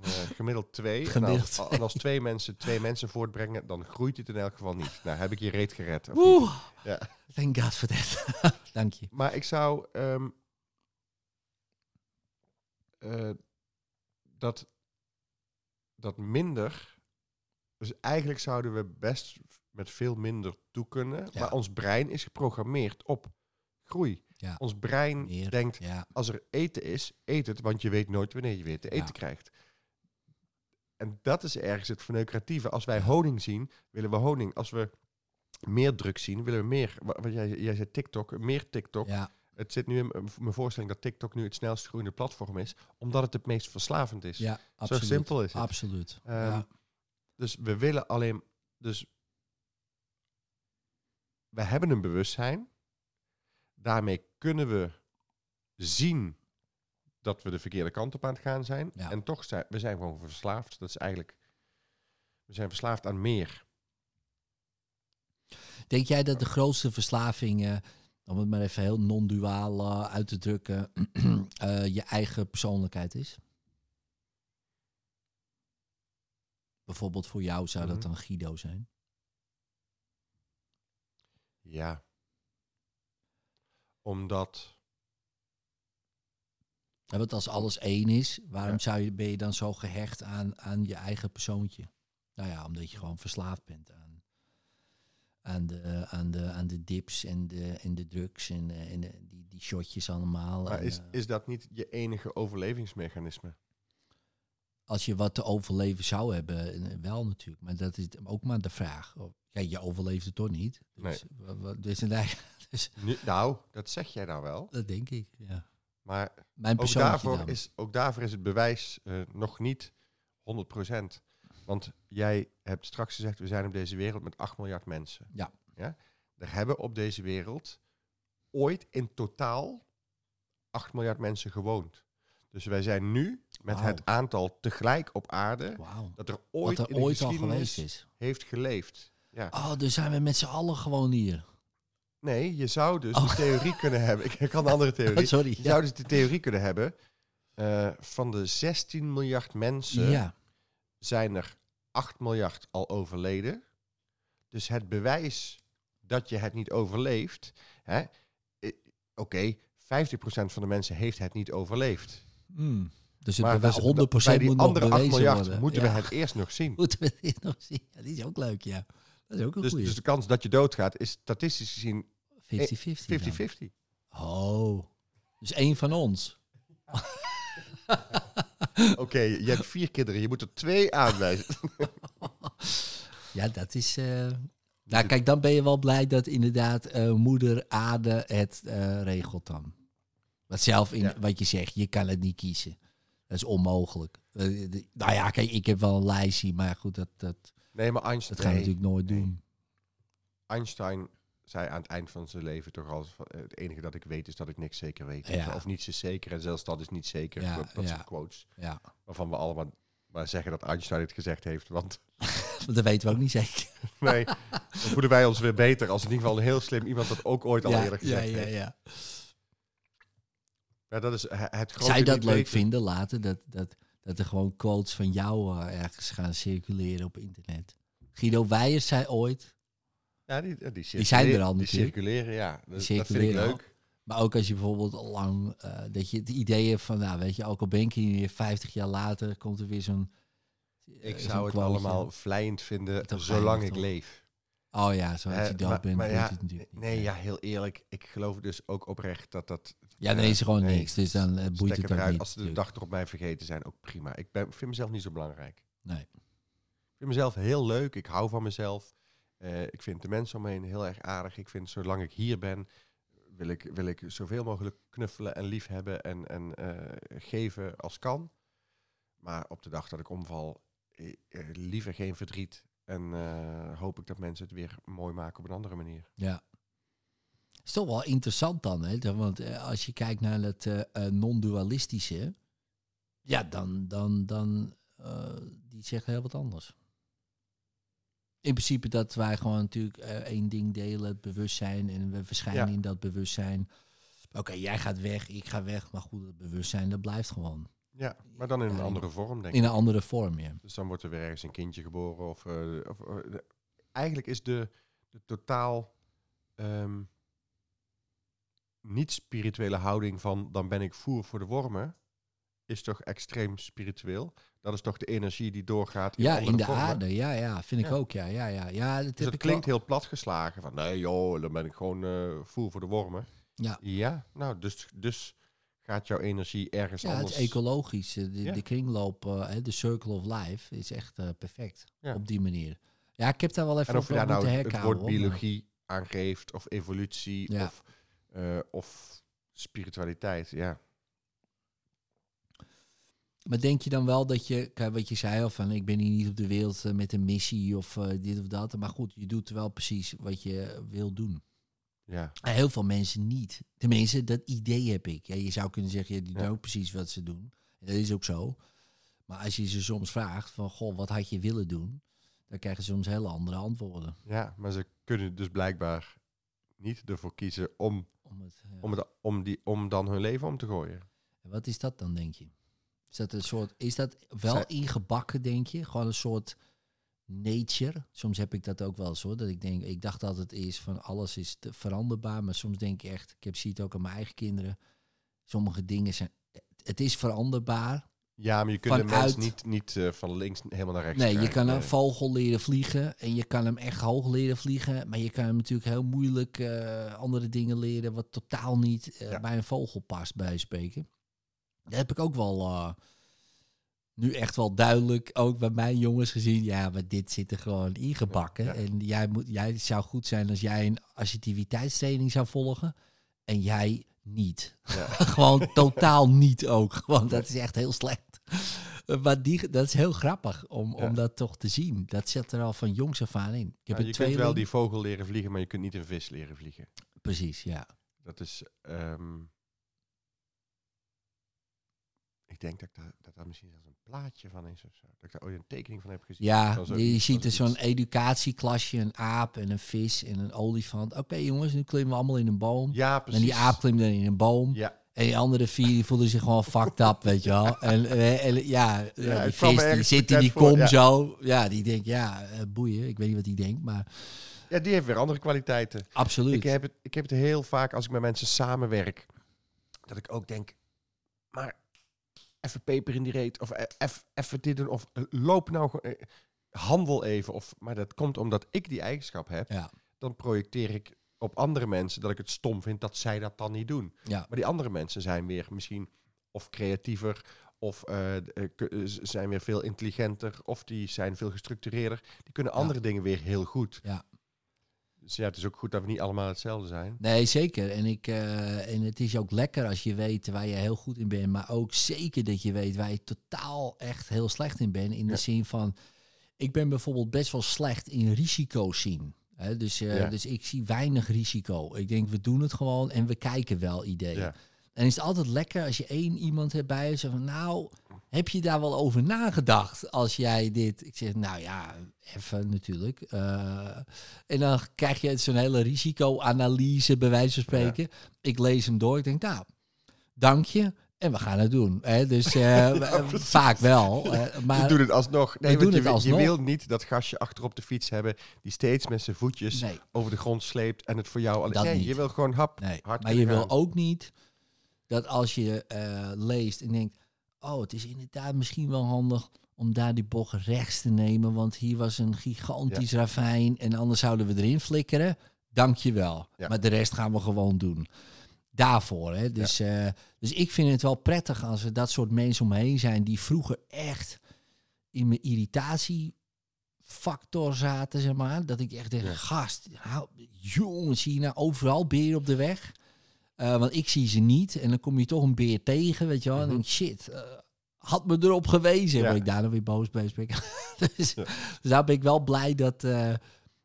Eh, gemiddeld twee. Gemiddeld en, als, twee. en als twee mensen twee mensen voortbrengen, dan groeit het in elk geval niet. Nou, heb ik je reet gered. Oeh, Ja. thank God for that. Dank je. Maar ik zou ehm, eh, dat, dat minder. Dus eigenlijk zouden we best met veel minder toe kunnen. Ja. Maar ons brein is geprogrammeerd op groei. Ja. Ons brein Meer. denkt, Ja, als er eten is, eet het, want je weet nooit wanneer je weer te eten krijgt. En dat is ergens het verneukeratieve. Als wij honing zien, willen we honing. Als we meer drugs zien, willen we meer. Wa- Wat jij, jij zei TikTok, meer TikTok. ja, Het zit nu in mijn voorstelling dat TikTok nu het snelst groeiende platform is, omdat het het meest verslavend is. ja, absoluut. simpel is het. Absoluut. Ehm. Dus we willen alleen. Dus we hebben een bewustzijn. Daarmee kunnen we zien dat we de verkeerde kant op aan het gaan zijn. Ja. En toch zijn we zijn gewoon verslaafd. Dat is eigenlijk. We zijn verslaafd aan meer. Denk jij dat de grootste verslaving, eh, om het maar even heel non-duaal eh, uit te drukken, eh, je eigen persoonlijkheid is? Bijvoorbeeld voor jou zou dat Mhm. dan Guido zijn. Ja. Omdat. Ja, want als alles één is, waarom Ja. zou je, ben je dan zo gehecht aan, aan je eigen persoontje? Nou ja, omdat je gewoon verslaafd bent aan, aan, de, aan, de, aan de dips en de, en de drugs en, eh, en de- die, die shotjes allemaal. Maar En, is, eh, is dat niet je enige overlevingsmechanisme? Als je wat te overleven zou hebben, eh, wel natuurlijk. Maar dat is ook maar de vraag. Oh, je overleeft het toch niet? Dus, dus, dus Nu, nou, dat zeg jij nou wel. dat denk ik, ja. Maar Mijn ook daarvoor, dan. is, ook daarvoor is het bewijs eh, nog niet 100%. Want jij hebt straks gezegd, we zijn op deze wereld met 8 miljard mensen. Ja. ja? Er hebben op deze wereld ooit in totaal 8 miljard mensen gewoond. Dus wij zijn nu met het aantal tegelijk op aarde dat er ooit er in de ooit al geweest is. heeft geleefd. Ja. Oh, dus zijn we met z'n allen gewoon hier. Nee, je zou dus Oh. de theorie kunnen hebben. Ik, had een andere theorie. Sorry. Je zou dus de theorie kunnen hebben. eh, van de 16 miljard mensen Ja. zijn er 8 miljard al overleden. Dus het bewijs dat je het niet overleeft. hè, Oké, 50% van de mensen heeft het niet overleefd. Hmm. Dus het Maar bewijs dus 100% bij die moet andere 8 bewezen miljard worden. moeten Ja. we het eerst nog zien. Moeten we dit nog zien? Ja, die is ook leuk, ja. Dat is ook een Dus, goeie. dus de kans dat je doodgaat is statistisch gezien 50-50 dan. 50-50. Oh, dus één van ons. Oké, je hebt vier kinderen, je moet er twee aanwijzen. Ja, dat is... eh, Nou, kijk, dan ben je wel blij dat inderdaad eh, moeder Aarde het eh, regelt dan. Want zelf, in, Ja. wat je zegt, je kan het niet kiezen. Dat is onmogelijk. Eh, de- nou ja, kijk, ik heb wel een lijstje, maar goed, dat, dat, Nee, maar dat Einstein, gaan we nee. natuurlijk nooit nee. doen. Einstein zei aan het eind van zijn leven toch al... eh, Het enige dat ik weet is dat ik niks zeker weet. Ja. Of niets is zeker en zelfs dat is niet zeker. Ja, dat dat ja. zijn quotes. Ja, Waarvan we allemaal maar zeggen dat Einstein het gezegd heeft. Want dat weten we ook niet zeker. nee, dan voelen wij ons weer beter als in ieder geval een heel slim iemand dat ook ooit al ja, eerder ja, gezegd ja, heeft. ja. Ja, dat is he- het grote je dat leuk vinden later? Dat, dat, dat er gewoon quotes van jou eh, ergens gaan circuleren op internet. Guido Weijers zei ooit, Ja, die, die, Die zijn er al Die natuurlijk. circuleren, ja. Dat, dat vind ik al. leuk. maar ook als je bijvoorbeeld al lang, eh, dat je het idee hebt van, nou weet je, ook al ben ik hier 50 jaar later, komt er weer zo'n Ik is een zou het allemaal vlijend vinden zolang ik toch? leef. Oh ja, zo als Hè, je dood bent, maar ja, het natuurlijk niet. Nee, ja, heel eerlijk. Ik geloof dus ook oprecht dat dat... Ja, dan eh, is er gewoon nee, niks. Dus dan eh, boeit het ook eruit. niet. Als ze de dag erop mij vergeten zijn, ook prima. Ik ben, vind mezelf niet zo belangrijk. Nee. Ik vind mezelf heel leuk. Ik hou van mezelf. Eh, ik vind de mensen om me heen heel erg aardig. Ik vind, zolang ik hier ben, wil ik, wil ik zoveel mogelijk knuffelen en liefhebben en, en eh, geven als kan. Maar op de dag dat ik omval, eh, eh, liever geen verdriet. En hoop ik dat mensen het weer mooi maken op een andere manier. Ja. Is toch wel interessant dan, hè? Want eh, als je kijkt naar het eh, eh, non-dualistische, ja, dan, dan, dan die zeggen heel wat anders. In principe dat wij gewoon natuurlijk één ding delen, het bewustzijn, en we verschijnen Ja. in dat bewustzijn. Oké, jij gaat weg, ik ga weg, maar goed, het bewustzijn, dat blijft gewoon. Ja, maar dan in een Ja, andere vorm, denk In ik. een andere vorm, ja. Dus dan wordt er weer ergens een kindje geboren. Of, of, de- eigenlijk is de, de totaal ehm, niet-spirituele houding van dan ben ik voer voor de wormen, is toch extreem spiritueel. Dat is toch de energie die doorgaat in Ja, in de vormen. aarde, ja, ja, vind ik Ja. ook, ja, ja, ja. ja dat Dus het klinkt wel- heel platgeslagen van nee joh, dan ben ik gewoon eh voer voor de wormen. Ja. Ja, nou, dus, dus gaat jouw energie ergens Ja, het anders... is ecologisch. De, Ja. de kringloop, eh, de circle of life, is echt eh, perfect Ja. op die manier. Ja, ik heb daar wel even En of op je daar moeten nou het woord biologie aan geeft, of evolutie, of, eh, of spiritualiteit, ja. Maar denk je dan wel dat je, wat je zei al van ik ben hier niet op de wereld eh, met een missie of eh, dit of dat. Maar goed, je doet wel precies wat je wil doen. ja. En heel veel mensen niet. Tenminste, dat idee heb ik. Ja, je zou kunnen zeggen, ja, die doen ook precies wat ze doen. En dat is ook zo. Maar als je ze soms vraagt van, goh, wat had je willen doen? Dan krijgen ze soms hele andere antwoorden. ja, maar ze kunnen dus blijkbaar niet ervoor kiezen om, Om het, ja. om, het, om, die, om dan hun leven om te gooien. En Wat is dat dan, denk je? Is dat een soort, is dat wel Zij- ingebakken, denk je? Gewoon een soort nature. Soms heb ik dat ook wel eens hoor. Dat ik denk, ik dacht altijd eerst van alles is te veranderbaar. Maar soms denk ik echt, ik heb zie het ook aan mijn eigen kinderen. Sommige dingen zijn, het is veranderbaar. Ja, maar je kunt Vanuit- mens niet, niet eh, van links helemaal naar rechts Nee, je kan een vogel leren vliegen en je kan hem echt hoog leren vliegen. Maar je kan hem natuurlijk heel moeilijk eh, andere dingen leren wat totaal niet eh, Ja. bij een vogel past, bij spreken. Dat heb ik ook wel nu echt wel duidelijk, ook bij mijn jongens gezien. Ja, maar dit zit er gewoon ingebakken. Ja. En jij, moet, jij zou goed zijn als jij een assertiviteitstraining zou volgen en jij niet. Ja. Gewoon totaal niet ook. Want dat is echt heel slecht. Maar die, dat is heel grappig om, Ja. om dat toch te zien. Dat zit er al van jongs af aan in. Ik heb je kunt wel die vogel leren vliegen, maar je kunt niet een vis leren vliegen. Precies, ja. Dat is. ehm, ik denk dat, ik daar, dat daar misschien zelfs een plaatje van is of zo. Dat ik daar ooit een tekening van heb gezien. Ja, je, ziet er zo'n zoiets. educatieklasje, een aap en een vis en een olifant. Oké jongens, nu klimmen we allemaal in een boom. Ja, en die aap klimt dan in een boom. Ja, En die andere vier die voelden zich gewoon fucked up, weet je wel. En, en ja, ja, die vis die zit in die voor, kom ja. zo. Ja, die denkt, ja, eh, boeien. Ik weet niet wat die denkt, maar ja, die heeft weer andere kwaliteiten. absoluut. Ik heb, het, ik heb het heel vaak als ik met mensen samenwerk, dat ik ook denk, maar even peper in die reet, of e- even dit doen, of eh, loop nou, gewoon, eh, handel even. Of, maar dat komt omdat ik die eigenschap heb, Ja, dan projecteer ik op andere mensen dat ik het stom vind dat zij dat dan niet doen. ja. Maar die andere mensen zijn weer misschien of creatiever, of z- zijn weer veel intelligenter, of die zijn veel gestructureerder. Die kunnen andere dingen weer heel goed. Ja. Dus ja, het is ook goed dat we niet allemaal hetzelfde zijn. Nee, zeker. En, ik, eh, en het is ook lekker als je weet waar je heel goed in bent. Maar ook zeker dat je weet waar je totaal echt heel slecht in bent. In de Ja. zin van, ik ben bijvoorbeeld best wel slecht in risico's zien. Hè, dus, eh, Ja. dus ik zie weinig risico. Ik denk, we doen het gewoon en we kijken wel ideeën. Ja. En is het altijd lekker als je één iemand hebt bij je. Zo van, nou, heb je daar wel over nagedacht als jij dit... Ik zeg, nou ja, even natuurlijk. Eh, en dan krijg je zo'n hele risicoanalyse, bij wijze van spreken. Ik lees hem door. Ik denk, nou, dank je. En we gaan het doen. Hè? Dus eh, we- vaak wel. eh, maar we doen het alsnog. Nee, we doen je, het alsnog. je wil niet dat gastje achter op de fiets hebben die steeds met zijn voetjes nee, over de grond sleept en het voor jou alleen. Dat Nee, niet. je wil gewoon hap, nee. hard Maar je wil ook niet dat als je eh, leest en denkt... Oh, het is inderdaad misschien wel handig om daar die bocht rechts te nemen, want hier was een gigantisch ravijn en anders zouden we erin flikkeren. Dank je wel. Ja. Maar de rest gaan we gewoon doen. Daarvoor. Hè? Dus, eh, dus ik vind het wel prettig als er dat soort mensen om me heen zijn die vroeger echt in mijn irritatiefactor zaten, zeg maar. Dat ik echt denk, gast, hou, jongens, zie je nou overal beer op de weg? Eh, want ik zie ze niet. En dan kom je toch een beer tegen, weet je wel. En denk ik, shit, eh, had me erop gewezen. Ja. Ik daar dan weer boos bij ben. dus, Ja. dus daar ben ik wel blij dat, eh,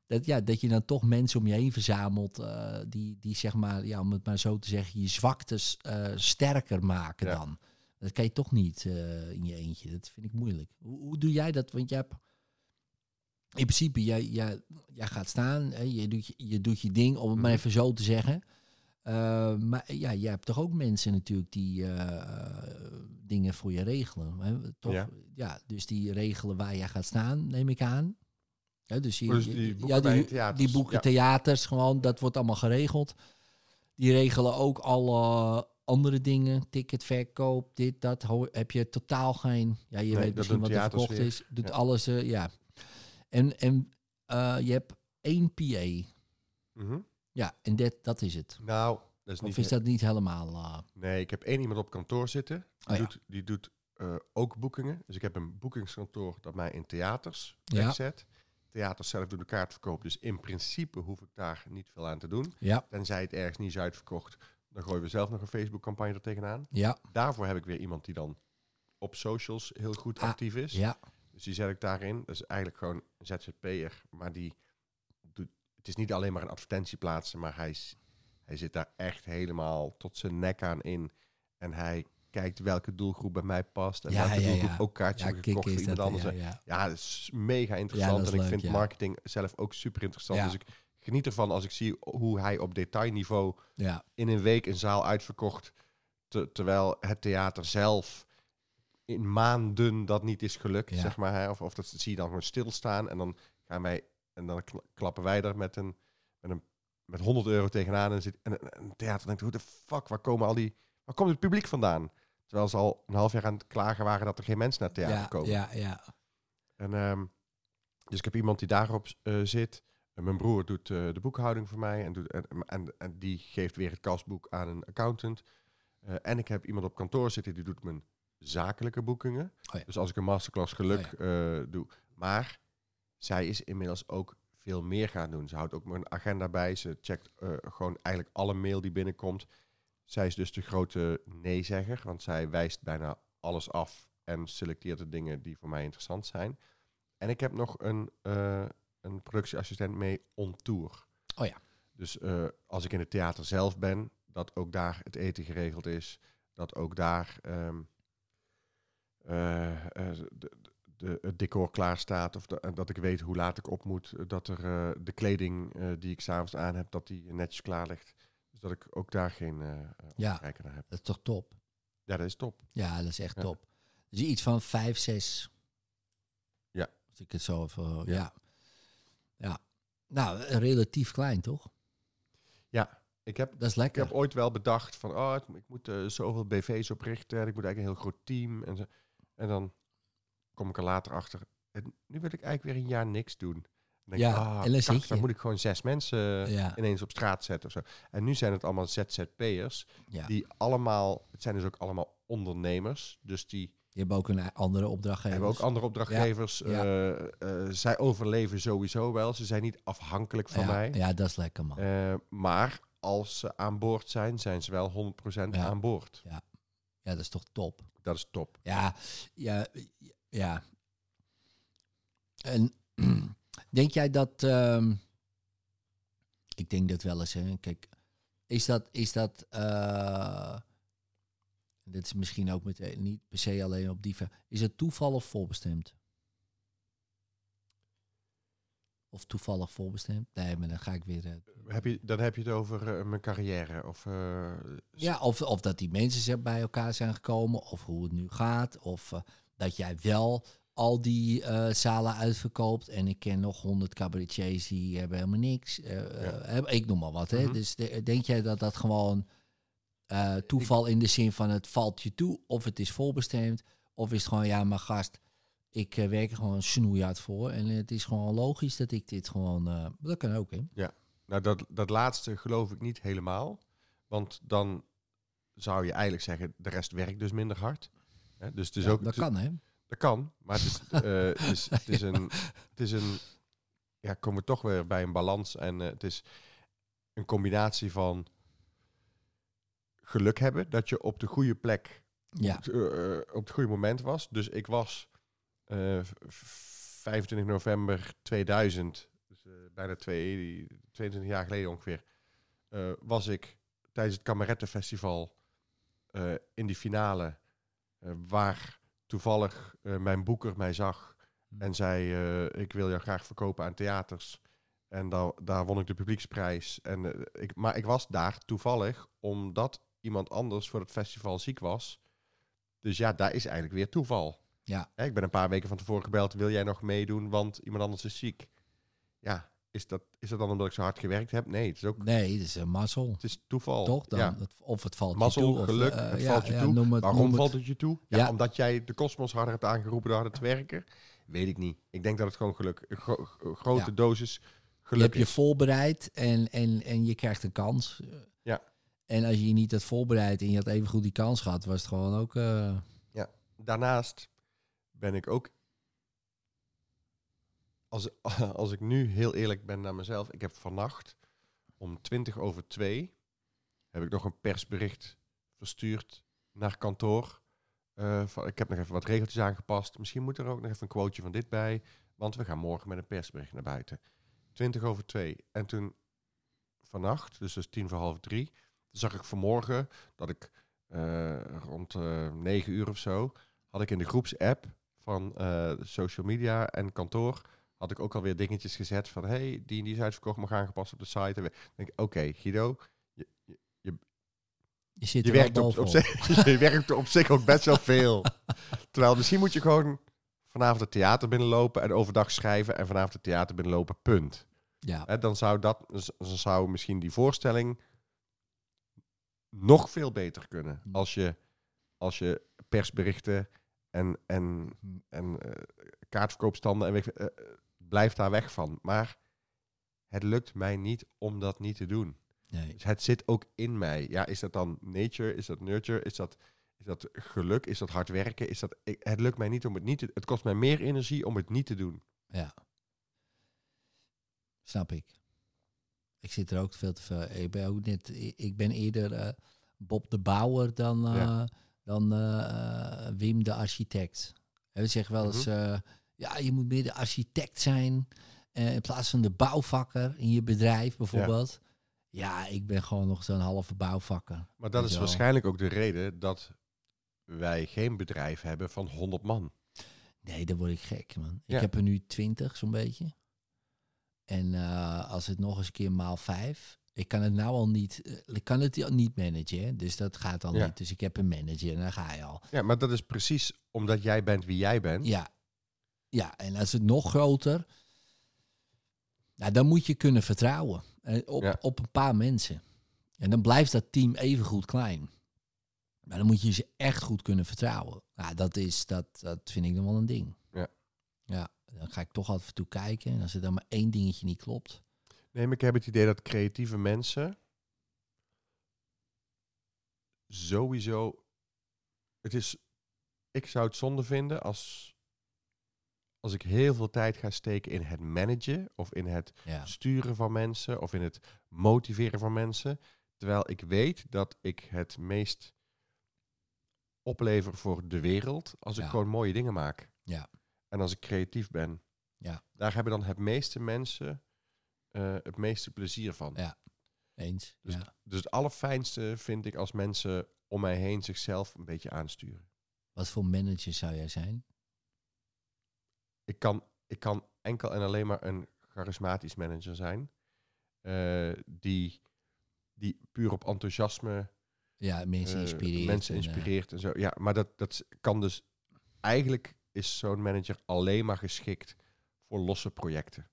dat, ja, dat je dan toch mensen om je heen verzamelt... die, die, zeg maar, ja, om het maar zo te zeggen, je zwaktes sterker maken Ja. dan. Dat kan je toch niet in je eentje. Dat vind ik moeilijk. Hoe, hoe doe jij dat? Want jij hebt... In principe, jij, jij, jij gaat staan, hè, je, doet je, je doet je ding, om het maar Mhm. even zo te zeggen. Eh, maar ja, jij hebt toch ook mensen natuurlijk die eh, dingen voor je regelen. Hè? Toch? Ja. Ja. dus die regelen waar jij gaat staan, neem ik aan. Hè, dus, je, Dus je- die boeken ja, die, theaters. die boeken Ja. theaters, gewoon, dat wordt allemaal geregeld. Die regelen ook alle andere dingen, ticketverkoop, dit, dat. Heb je totaal geen, ja, je Nee, weet misschien wat er verkocht weer. is. Doet Ja. alles, eh, ja. En, en eh, je hebt één PA. Mhm. Ja, en dat, dat is het. Nou, dat is Of niet... is dat niet helemaal... eh, Nee, ik heb één iemand op kantoor zitten. Die Oh ja. doet, die doet eh, ook boekingen. Dus ik heb een boekingskantoor dat mij in theaters Ja. wegzet. Theaters zelf doen de kaartverkoop. Dus in principe hoef ik daar niet veel aan te doen. ja, Tenzij het ergens niet is uitverkocht. Dan gooien we zelf nog een Facebook-campagne er tegenaan. ja, Daarvoor heb ik weer iemand die dan op socials heel goed Ah, actief is. ja. Dus die zet ik daarin. Dat is eigenlijk gewoon een ZZP'er. Maar die. Het is niet alleen maar een advertentie plaatsen, maar hij, is- hij zit daar echt helemaal tot zijn nek aan in. En hij kijkt welke doelgroep bij mij past. En Ja, welke ja, doelgroep ja. ook kaartjes Ja, gekocht voor iemand anders. ja, dat is mega interessant. en ik leuk, vind marketing zelf ook super interessant. Dus ik geniet ervan als ik zie hoe hij op detailniveau ja. in een week een zaal uitverkocht. te- terwijl het theater zelf in maanden dat niet is gelukt, zeg maar. Hè? Of, of dat zie je dan gewoon stilstaan en dan gaan wij en dan kla- klappen wij er met een met een met 100 euro tegenaan en zit en, theater denkt hoe de fuck waar komen al die waar komt het publiek vandaan? Terwijl ze al een half jaar aan het klagen waren dat er geen mensen naar het theater Ja, komen. ja, ja. En, ehm, dus ik heb iemand die daarop eh, zit. En mijn broer doet eh, de boekhouding voor mij. En, doet, en, en, en die geeft weer het kasboek aan een accountant. Eh, en ik heb iemand op kantoor zitten die doet mijn zakelijke boekingen. Oh ja. Dus als ik een masterclass geluk Oh doe. Maar zij is inmiddels ook veel meer gaan doen. Ze houdt ook mijn agenda bij. Ze checkt eh, gewoon eigenlijk alle mail die binnenkomt. Zij is dus de grote nee-zegger. Want zij wijst bijna alles af. En selecteert de dingen die voor mij interessant zijn. En ik heb nog een, eh, een productieassistent mee on tour. Oh ja. Dus eh, als ik in het theater zelf ben, dat ook daar het eten geregeld is. Dat ook daar ehm, eh, eh, de, de, het decor klaar staat. Of de- dat ik weet hoe laat ik op moet. Dat er eh, de kleding eh, die ik s'avonds aan heb, dat die netjes klaar ligt. Dus dat ik ook daar geen eh Ja. kijken naar heb. Dat is toch top? Ja, dat is top. Ja, dat is echt Ja. top. Dus iets van vijf, zes. Ja. Als ik het zo even... Ja. Ja. ja. Nou, relatief klein, toch? Ja, ik heb Dat is Ik lekker. heb ooit wel bedacht van, oh, ik, ik moet eh, zoveel BV's oprichten. en Ik moet eigenlijk een heel groot team. En, zo. en dan kom ik er later achter. En nu wil ik eigenlijk weer een jaar niks doen. Dan denk Ja, ik, ah, dan kak, moet ik gewoon zes mensen Ja. ineens op straat zetten of zo. En nu zijn het allemaal ZZP'ers. Ja. Die allemaal, het zijn dus ook allemaal ondernemers. Dus die Je hebt ook een andere opdrachtgever. hebben ook andere opdrachtgevers. Ja. Eh, eh, zij overleven sowieso wel. Ze zijn niet afhankelijk van ja, mij. Ja, dat is lekker, man. Eh, maar als ze aan boord zijn, zijn ze wel 100% Ja. aan boord. Ja, dat is toch top. Dat is top. Ja, ja, ja. En denk jij dat... ehm, ik denk dat wel eens, hè. Kijk, is dat... Is dat eh, dit is misschien ook meteen niet per se alleen op die... ver- Is het toeval of voorbestemd? Of toevallig voorbestemd? Nee, maar dan ga ik weer... eh, Heb je, dan heb je het over eh, mijn carrière. Of, eh, Ja, of, of dat die mensen bij elkaar zijn gekomen, of hoe het nu gaat, of eh, dat jij wel al die eh, zalen uitverkoopt. En ik ken nog honderd cabaretiers die hebben helemaal niks. Eh, Ja. eh, ik noem maar wat. Hè? Mhm. Dus de- denk jij dat dat gewoon toeval in de zin van het valt je toe, of het is voorbestemd, of is het gewoon ja, maar gast, ik werk er gewoon snoeihard voor. En het is gewoon logisch dat ik dit gewoon... dat kan ook, hè? Nou, dat, dat laatste geloof ik niet helemaal. Want dan zou je eigenlijk zeggen, de rest werkt dus minder hard. Hè, dus het is Ja, ook, dat het kan, hè? Dat kan, maar het is, eh, het is, het is een, het is een, ja, komen we toch weer bij een balans en eh, het is een combinatie van geluk hebben dat je op de goede plek, Ja, op, het, eh, op het goede moment was. Dus ik was v- 25 november 2000, dus bijna twee, 22 jaar geleden ongeveer, was ik tijdens het Kamerettenfestival in die finale waar toevallig eh, mijn boeker mij zag Hm. en zei: eh, Ik wil jou graag verkopen aan theaters. En daar, daar won ik de publieksprijs. En, eh, ik, maar ik was daar toevallig omdat iemand anders voor het festival ziek was. Dus ja, daar is eigenlijk weer toeval. Ja. Hè, ik ben een paar weken van tevoren gebeld. Wil jij nog meedoen, want iemand anders is ziek? Ja, is dat, is dat dan omdat ik zo hard gewerkt heb? Nee, het is ook nee, dat is een mazzel. het is toeval. Toch? Dan, Ja. Het- Of het valt Mazzel, je toe. Of, geluk, eh, het ja, valt je ja, toe. Het, Waarom valt het, het je toe? Ja, Ja. omdat jij de kosmos harder hebt aangeroepen door harder te werken? Weet ik niet. Ik denk dat het gewoon geluk, gro- grote Ja. dosis Je geluk hebt je voorbereid en, en, en je krijgt een kans. Ja. En als je je niet had voorbereid en je had even goed die kans gehad, was het gewoon ook... eh, Daarnaast ben ik ook, als, als ik nu heel eerlijk ben naar mezelf, ik heb vannacht om 20 over 2 heb ik nog een persbericht verstuurd naar kantoor. Eh, van, ik heb nog even wat regeltjes aangepast. Misschien moet er ook nog even een quoteje van dit bij, want we gaan morgen met een persbericht naar buiten. 20 over 2. En toen vannacht, dus dus tien voor half drie, zag ik vanmorgen dat ik eh, rond eh 9 uur of zo, had ik in de groepsapp van social media en kantoor, had ik ook alweer dingetjes gezet van, hey, die die is uitverkocht, mag aangepast op de site. En we- denk ik, oké, Guido, je, je, je zit je er werkt, op, zich, je werkt op zich ook best wel veel. Terwijl misschien moet je gewoon vanavond het theater binnenlopen en overdag schrijven en vanavond het theater binnenlopen, punt. Ja, Hè, dan zou dat, z- dan zou misschien die voorstelling nog veel beter kunnen. Hm. Als je, als je persberichten en, en, Hm. en eh, kaartverkoopstanden en weet blijf daar weg van. Maar het lukt mij niet om dat niet te doen. nee. Dus het zit ook in mij. Ja, is dat dan nature? Is dat nurture? Is dat, is dat geluk? Is dat hard werken? Is dat, ik, het lukt mij niet om het niet te Het kost mij meer energie om het niet te doen. Ja. Snap ik. Ik zit er ook veel te veel. Ik ben ook net. Ik ben eerder eh, Bob de Bouwer dan, eh, Ja. dan eh, Wim de architect. En we zeggen wel eens. Mhm. Ja, je moet meer de architect zijn. eh, in plaats van de bouwvakker in je bedrijf bijvoorbeeld. Ja, ik ben gewoon nog zo'n halve bouwvakker. Maar dat is waarschijnlijk ook de reden dat wij geen bedrijf hebben van 100 man. Nee, dan word ik gek, man. Ja. Ik heb er nu twintig, zo'n beetje. En eh, als het nog eens een keer maal vijf. Ik kan het nou al niet, eh, ik kan het al niet managen, dus dat gaat al Ja. niet. Dus ik heb een manager en dan ga je al. Ja, maar dat is precies omdat jij bent wie jij bent. Ja, ja en als het nog groter, nou, dan moet je kunnen vertrouwen eh, op, Ja. op een paar mensen. En dan blijft dat team even goed klein. Maar dan moet je ze echt goed kunnen vertrouwen. Nou, dat, is, dat, dat vind ik dan wel een ding. Ja. Ja, dan ga ik toch af en toe kijken. En als er dan maar één dingetje niet klopt. Nee, maar ik heb het idee dat creatieve mensen sowieso. Het is. Ik zou het zonde vinden als. Als ik heel veel tijd ga steken in het managen of in het Ja, sturen van mensen of in het motiveren van mensen. Terwijl ik weet dat ik het meest oplever voor de wereld als ik gewoon mooie dingen maak. Ja. En als ik creatief ben. Ja. Daar hebben dan het meeste mensen eh, het meeste plezier van. Ja. eens. Dus, ja. dus het allerfijnste vind ik als mensen om mij heen zichzelf een beetje aansturen. Wat voor manager zou jij zijn? Ik kan, ik kan enkel en alleen maar een charismatisch manager zijn. eh, die, die puur op enthousiasme Ja, mensen eh, inspireert. mensen en, eh, inspireert en zo. Ja, maar dat, dat kan dus... Eigenlijk is zo'n manager alleen maar geschikt voor losse projecten.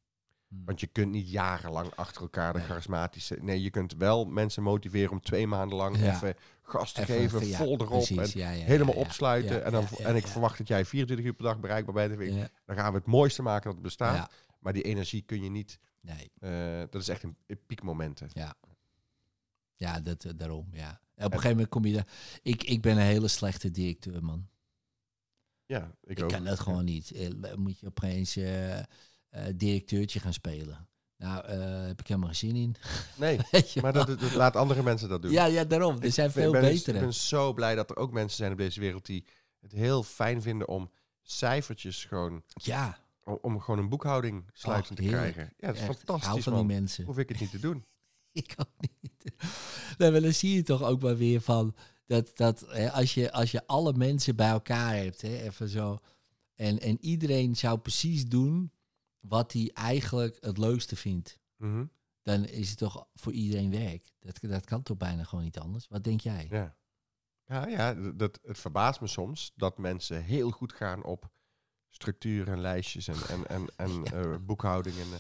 Hmm. Want je kunt niet jarenlang achter elkaar de charismatische... Nee, je kunt wel mensen motiveren om twee maanden lang Ja. even gas te Even- geven, even- ja, vol erop precies, en ja, ja, helemaal ja, ja. opsluiten. Ja, en, dan, ja, ja, en ik ja. verwacht dat jij 24 uur per dag bereikbaar bent. Dan Ja, gaan we het mooiste maken dat er bestaat. ja, Maar die energie kun je niet... nee. eh, dat is echt een, een piekmomenten. Ja, dat, eh, daarom, ja. Op een gegeven moment kom je daar... Ik, ik ben een hele slechte directeur, man. Ja, ik, Ik, ook. kan dat gewoon niet. Eh, moet je opeens eh, eh, directeurtje gaan spelen. Nou, eh, heb ik helemaal geen zin in. Nee, maar dat, dat laat andere mensen dat doen. Ja, ja, daarom. Er zijn Ik veel ben, betere. Ik ben zo blij dat er ook mensen zijn op deze wereld die het heel fijn vinden om cijfertjes gewoon... Ja, Om, om gewoon een boekhouding sluitend te Oh, krijgen. Ja, dat is echt. Fantastisch, hou van die mensen. Hoef ik het niet te doen. Ik ook niet. Nee, maar dan zie je toch ook maar weer van dat, dat hè, als, je, als je alle mensen bij elkaar hebt, hè, even zo. En, en iedereen zou precies doen wat hij eigenlijk het leukste vindt. Mhm. Dan is het toch voor iedereen werk. Dat, dat kan toch bijna gewoon niet anders. Wat denk jij? Ja. Ja, ja dat, het verbaast me soms dat mensen heel goed gaan op structuur en lijstjes en, en, en, en eh, boekhouding. En, eh,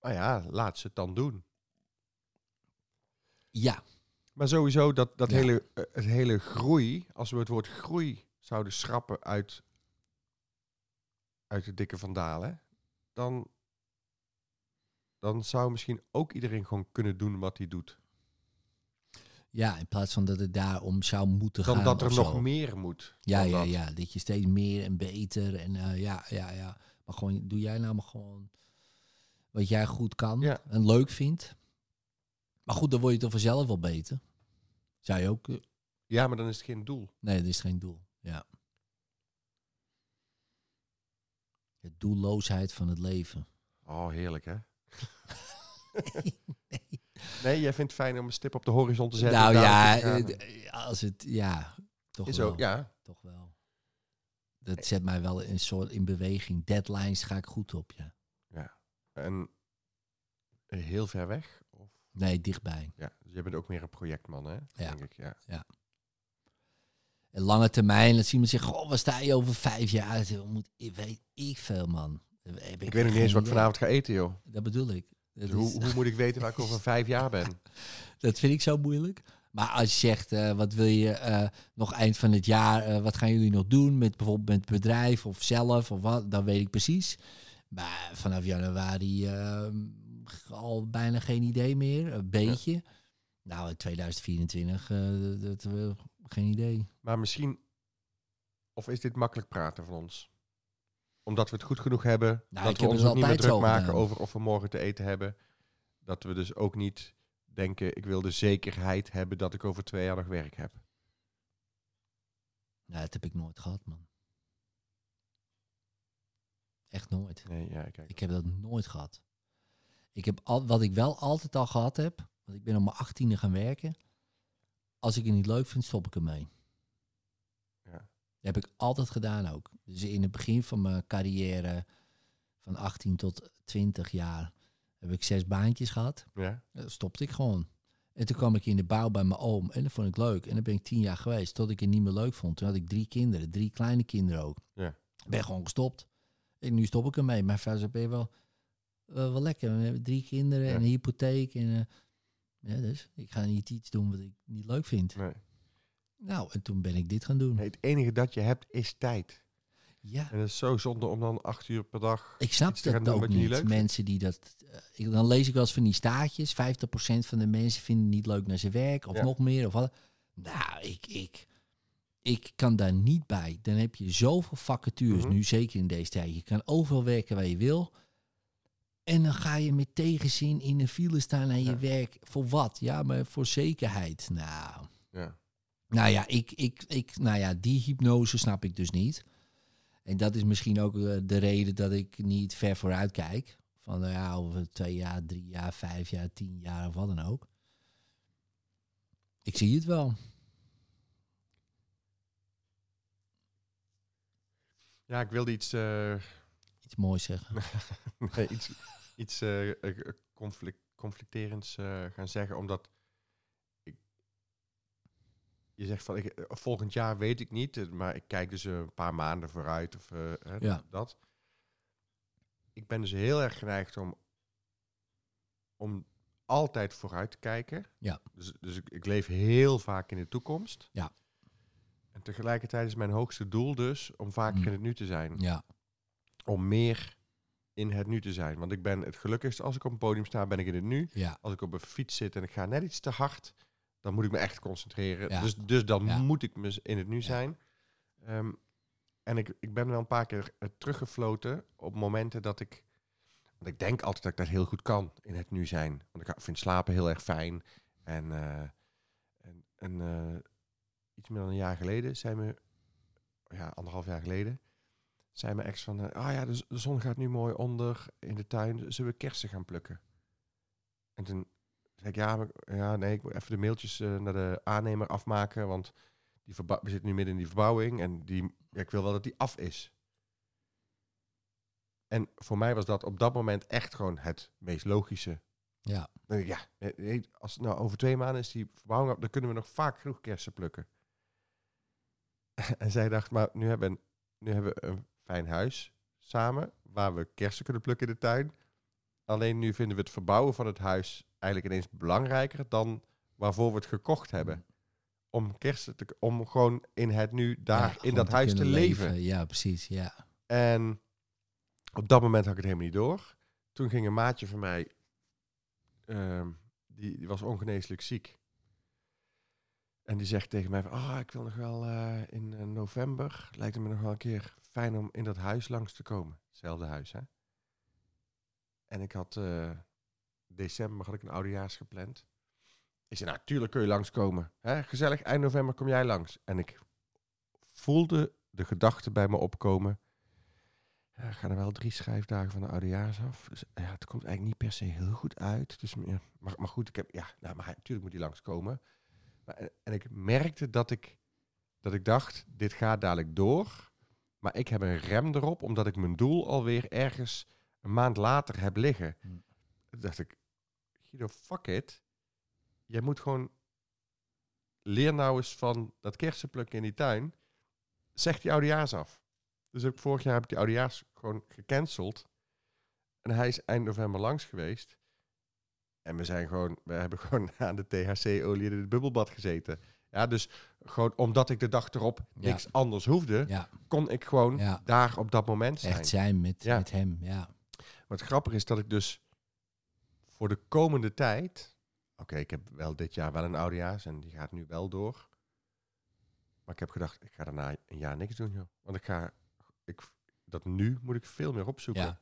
maar ja, laat ze het dan doen. Ja, Maar sowieso dat, dat Ja. hele, eh, het hele groei, als we het woord groei zouden schrappen uit, uit de dikke vandalen, dan, dan zou misschien ook iedereen gewoon kunnen doen wat hij doet. ja, in plaats van dat het daarom zou moeten Dan gaan. dat er nog zo. meer moet. Ja, dan ja, dat. ja. Dat je steeds meer en beter en eh, ja, ja, ja. Maar gewoon, doe jij nou maar gewoon wat jij goed kan Ja. en leuk vindt. Maar goed, dan word je toch vanzelf wel beter. Zou je ook... eh, Ja, maar dan is het geen doel. Nee, dat is geen doel. Ja. De doelloosheid van het leven. Oh, heerlijk hè? nee, jij vindt het fijn om een stip op de horizon te zetten. nou ja, gaan. eh, als het... Ja, toch is wel. ook, ja. Toch wel. Dat zet mij wel in een soort in beweging. Deadlines ga ik goed op, ja. En heel ver weg? Of, Nee, dichtbij. ja, dus jij bent ook meer een projectman, hè? Denk ik, ja. En lange termijn, dat iemand zegt, goh, waar sta je over vijf jaar? Ik Moet, ik weet ik veel, man. Ik echt weet nog niet eens wat ik vanavond ga eten, joh. Dat bedoel ik. Dat, Dus hoe, hoe moet ik weten waar ik over vijf jaar ben? dat vind ik zo moeilijk. Maar als je zegt, eh, wat wil je eh, nog eind van het jaar, eh, wat gaan jullie nog doen met bijvoorbeeld met het bedrijf of zelf of wat, dan weet ik precies. Maar vanaf januari eh, al bijna geen idee meer, een beetje. Nou, in 2024, eh, dat, geen idee. Maar misschien... Of is dit makkelijk praten van ons? Omdat we het goed genoeg hebben. Nou, dat we heb ons ook niet meer druk maken gedaan. over of we morgen te eten hebben. Dat we dus ook niet denken, ik wil de zekerheid hebben dat ik over twee jaar nog werk heb. Nou, dat heb ik nooit gehad, man. Echt nooit. Nee, ja, kijk. Ik heb dat nooit gehad. Ik heb al, wat ik wel altijd al gehad heb, want ik ben op mijn achttiende gaan werken. Als ik het niet leuk vind, stop ik ermee. Ja. Dat heb ik altijd gedaan ook. Dus in het begin van mijn carrière, van 18 tot 20 jaar, heb ik zes baantjes gehad. Ja? Dat stopte ik gewoon. En toen kwam ik in de bouw bij mijn oom en dat vond ik leuk. En dan ben ik tien jaar geweest, tot ik het niet meer leuk vond. Toen had ik drie kinderen, drie kleine kinderen ook. Ja. Ben gewoon gestopt. En nu stop ik ermee. Mijn vrouw zei, ben je wel, wel, wel lekker. We hebben drie kinderen en een hypotheek. En, eh, ja, dus ik ga niet iets doen wat ik niet leuk vind. Nee. Nou, en toen ben ik dit gaan doen. Nee, het enige dat je hebt is tijd. Ja. En het is zo zonde om dan acht uur per dag... Ik snap dat ook niet mensen die dat. eh, ik, dan lees ik wel eens van die staartjes. 50% van de mensen vinden het niet leuk naar zijn werk. Of Ja. nog meer. Of wat. Nou, ik, ik, ik kan daar niet bij. Dan heb je zoveel vacatures Mhm. nu, zeker in deze tijd. Je kan overal werken waar je wil. En dan ga je met tegenzin in de file staan naar je Ja. werk. Voor wat? Ja, maar voor zekerheid. Nou, Ja. nou ja, ik, ik, ik, nou ja, die hypnose snap ik dus niet. En dat is misschien ook eh, de reden dat ik niet ver vooruit kijk. Van nou ja, over twee jaar, drie jaar, vijf jaar, tien jaar of wat dan ook. Ik zie het wel. ja, ik wilde iets... eh, Iets moois zeggen. nee, iets, iets eh, eh, conflict, conflicterends eh, gaan zeggen, omdat ik, je zegt van ik, volgend jaar weet ik niet, maar ik kijk dus een paar maanden vooruit of hè, Ja. dat. ik ben dus heel erg geneigd om, om altijd vooruit te kijken. Ja. Dus, dus ik, ik leef heel vaak in de toekomst. Ja. En tegelijkertijd is mijn hoogste doel dus om vaker Mm. in het nu te zijn. Ja, Om meer in het nu te zijn. Want ik ben het gelukkigst als ik op een podium sta, ben ik in het nu. ja, Als ik op een fiets zit en ik ga net iets te hard, dan moet ik me echt concentreren. Ja. Dus, dus dan Ja. moet ik me in het nu zijn. Ehm, en ik, ik ben wel een paar keer eh, teruggefloten op momenten dat ik... Want ik denk altijd dat ik dat heel goed kan, in het nu zijn. Want ik vind slapen heel erg fijn. En, eh, en, en eh, iets meer dan een jaar geleden zei me... Ja, anderhalf jaar geleden... zei mijn ex van... eh, ah ja, de, zon gaat nu mooi onder in de tuin. Zullen we kersen gaan plukken? En toen zei ik, ja, maar, ja, nee, ik moet even de mailtjes eh, naar de aannemer afmaken, want die we zitten nu midden in die verbouwing en die, ja, ik wil wel dat die af is. En voor mij was dat op dat moment echt gewoon het meest logische. ja, ik, ja, als het nou over twee maanden is die verbouwing, dan kunnen we nog vaak genoeg kersen plukken. en zij dacht, maar nu hebben, nu hebben we een fijn huis samen, waar we kersen kunnen plukken in de tuin. Alleen nu vinden we het verbouwen van het huis eigenlijk ineens belangrijker dan waarvoor we het gekocht hebben. Om kersen te, om gewoon in het nu daar Ja, in dat huis te leven. Ja, precies, ja. En op dat moment had ik het helemaal niet door. Toen ging een maatje van mij, ehm, die, die was ongeneeslijk ziek. En die zegt tegen mij ah, ik wil nog wel eh, in eh, november, lijkt het me nog wel een keer fijn om in dat huis langs te komen. Hetzelfde huis, hè. En ik had, eh, december had ik een oudejaars gepland. Ik zei, nou, kun je langskomen. Hè? Gezellig, eind november kom jij langs. En ik voelde de gedachte bij me opkomen. Ja, ik ga er wel drie schrijfdagen van de oudejaars af. Dus ja, het komt eigenlijk niet per se heel goed uit. Dus maar, maar goed, ik heb, ja, nou, maar natuurlijk moet hij langskomen. Maar, en, en ik merkte dat ik, dat ik dacht, dit gaat dadelijk door. Maar ik heb een rem erop, omdat ik mijn doel alweer ergens een maand later heb liggen. Hm. Toen dacht ik, Guido, fuck it. Jij moet gewoon... Leer nou eens van dat kersenplukken in die tuin. Zeg die oudejaars af. Dus ook vorig jaar heb ik die oudejaars gewoon gecanceld. En hij is eind november langs geweest. En we zijn gewoon, we hebben gewoon aan de THC-olie in het bubbelbad gezeten. Ja, dus gewoon omdat ik de dag erop Ja. niks anders hoefde, Ja, kon ik gewoon Ja. daar op dat moment zijn. echt zijn met, met hem, ja. Wat grappig is dat ik dus voor de komende tijd... Oké, ik heb wel dit jaar wel een oudejaars en die gaat nu wel door. Maar ik heb gedacht, ik ga daarna een jaar niks doen, joh. Want ik ga... Ik, dat nu moet ik veel meer opzoeken. Ja.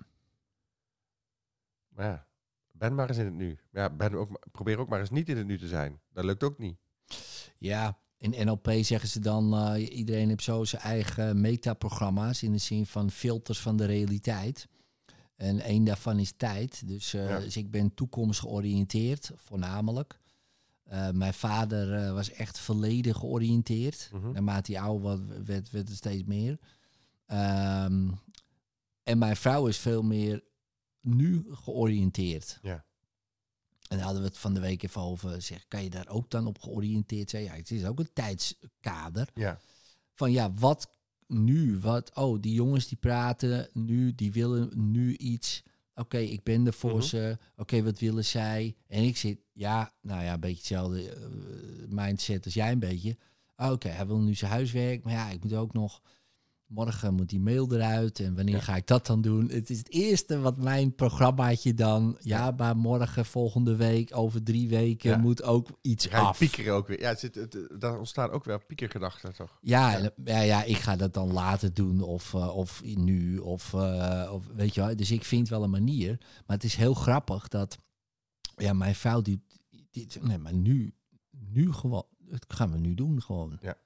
Maar ja, ben maar eens in het nu. Ja, ben ook, probeer ook maar eens niet in het nu te zijn. Dat lukt ook niet. Ja, in NLP zeggen ze dan, eh, iedereen heeft zo zijn eigen metaprogramma's in de zin van filters van de realiteit. En één daarvan is tijd. Dus, eh, Ja. dus ik ben toekomstgeoriënteerd, voornamelijk. Eh, mijn vader was echt verleden georiënteerd. Mhm. Naarmate hij ouder werd, werd, werd het steeds meer. Ehm, en mijn vrouw is veel meer nu georiënteerd. Ja. En daar hadden we het van de week even over. Zeg, kan je daar ook dan op georiënteerd zijn? Ja, het is ook een tijdskader. Ja, Van ja, wat nu? Wat, oh, die jongens die praten nu, die willen nu iets. Oké, ik ben er voor Mhm. ze. Oké, wat willen zij? En ik zit, ja, nou ja, een beetje hetzelfde eh, mindset als jij een beetje. Ah, Oké, hij wil nu zijn huiswerk. Maar ja, ik moet ook nog... Morgen moet die mail eruit en wanneer Ja. ga ik dat dan doen? Het is het eerste wat mijn programmaatje dan... Ja, maar morgen, volgende week, over drie weken Ja. moet ook iets ga af. piekeren ook weer. Ja, het zit, het, daar ontstaan ook weer piekergedachten, toch? Ja, Ja. ja, ja, ik ga dat dan later doen of, eh, of nu of, eh, of weet je wel. Dus ik vind wel een manier. Maar het is heel grappig dat ja, mijn vrouw die, die nee, maar nu, nu gewoon, dat gaan we nu doen gewoon. Ja.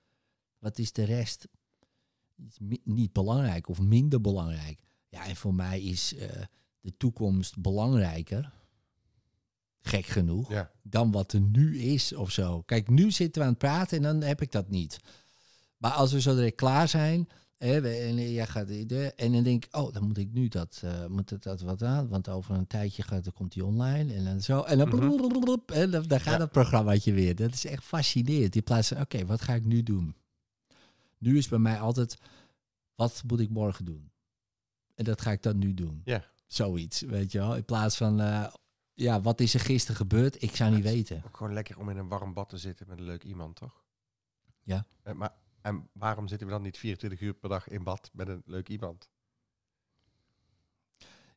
Wat is de rest? Niet belangrijk of minder belangrijk. Ja, en voor mij is eh, de toekomst belangrijker. Gek genoeg Ja, dan wat er nu is of zo. Kijk, nu zitten we aan het praten en dan heb ik dat niet. Maar als we zo direct klaar zijn, en jij gaat en dan denk ik, oh, dan moet ik nu dat, eh, moet het dat wat aan, want over een tijdje gaat, dan komt die online en dan zo, en dan, Mhm. en dan, dan gaat Ja. dat programmaatje weer. Dat is echt fascinerend. In plaats van, oké, wat ga ik nu doen? Nu is bij mij altijd, wat moet ik morgen doen? En dat ga ik dan nu doen. Ja. Zoiets, weet je wel. In plaats van, eh, ja, wat is er gisteren gebeurd? Ik zou niet weten. Ook gewoon lekker om in een warm bad te zitten met een leuk iemand, toch? Ja. En, maar, en waarom zitten we dan niet 24 uur per dag in bad met een leuk iemand?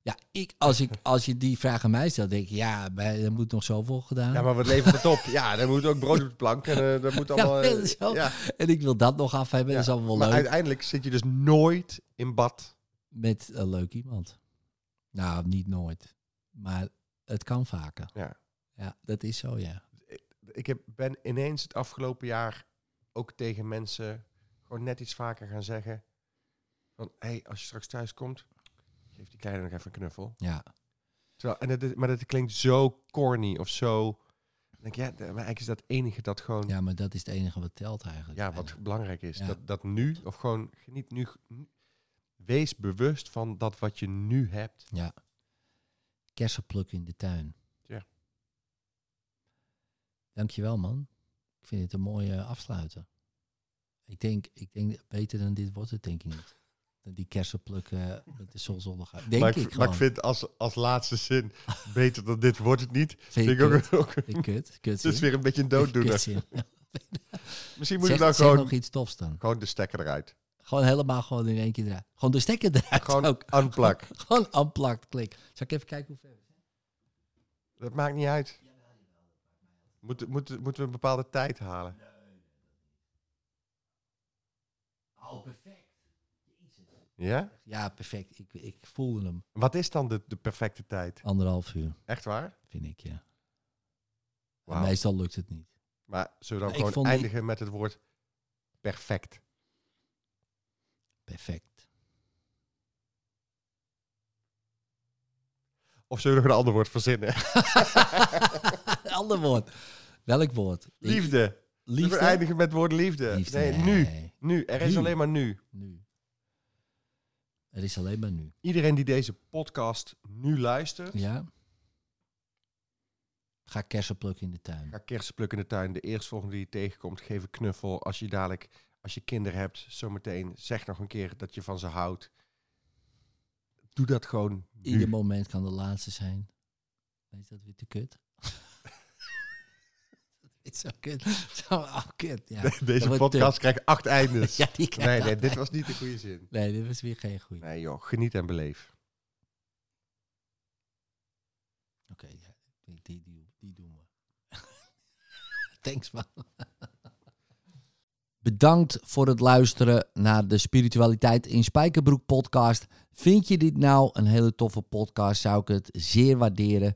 Ja, ik, als, ik, als je die vraag aan mij stelt, denk ik, ja, bij- er moet nog zoveel gedaan. Ja, maar wat levert het op? Ja, er moet ook brood op de plank en eh moet allemaal... Ja, eh, ja, En ik wil dat nog af hebben, dat is allemaal wel Maar leuk. uiteindelijk zit je dus nooit in bad. Met een leuk iemand. Nou, niet nooit. Maar het kan vaker. Ja. Ja, dat is zo, ja. Ik heb, ben ineens het afgelopen jaar ook tegen mensen gewoon net iets vaker gaan zeggen. Van, hé, hey, als je straks thuis komt, geef die kleine nog even een knuffel. Ja, Terwijl, en dat, maar dat klinkt zo corny of zo. Dan denk ik, ja, d- maar eigenlijk is dat enige dat gewoon, ja, ja maar dat is het enige wat telt eigenlijk. wat bijna. belangrijk is. Ja. Dat, dat nu, of gewoon geniet nu, wees bewust van dat wat je nu hebt. Ja. Kersenplukken in de tuin. Ja. Dankjewel, man. Ik vind het een mooie afsluiter. Ik denk, ik denk, beter dan dit wordt het denk ik niet. Die kersenplukken met de zonsondergang. Denk maar, ik, ik, maar ik vind als, als laatste zin, beter dan dit wordt het niet. Vind Vind je ik ook, kut? ook Vind kut. Kut het is weer een beetje een dooddoener. Misschien moet Zeg, ik dan zeg gewoon, nog iets tofs dan. gewoon de stekker eruit. Gewoon helemaal gewoon in één keer eruit. Gewoon de stekker eruit Gewoon ook. unplug. Gewoon unplugged, klik. Zal ik even kijken hoe ver we zijn? Dat maakt niet uit. Moet, moet, moeten we een bepaalde tijd halen? Perfect. Ja? Ja, perfect. Ik, ik voelde hem. Wat is dan de, de perfecte tijd? Anderhalf uur, Echt waar? vind ik, ja. Meestal lukt het niet. Maar zullen we dan Ik gewoon die- eindigen met het woord perfect? Perfect. Of zullen we nog een ander woord verzinnen? Ander woord. Welk woord? Liefde. Zullen we Liefde? eindigen met het woord liefde? Liefde, Nee, nu. Nu. Er is Nu. alleen maar nu. Nu. Er is alleen maar nu. Iedereen die deze podcast nu luistert, Ja? Ga kersenplukken in de tuin. ga kersen plukken in de tuin. De eerstvolgende die je tegenkomt, geef een knuffel. Als je dadelijk, als je kinderen hebt, zometeen zeg nog een keer dat je van ze houdt. Doe dat gewoon nu. Ieder moment kan de laatste zijn. Is dat weer te kut? Is zo kut. Zo, oh, kut. Ja. Deze podcast krijgt acht eindes. Ja, die krijgt nee, nee, dit was niet de goede zin. Nee, dit was weer geen goeie. Nee joh, geniet en beleef. Oké, ja, die, die, die, die doen we. Thanks man. Bedankt voor het luisteren naar de Spiritualiteit in Spijkerbroek podcast. Vind je dit nou een hele toffe podcast, zou ik het zeer waarderen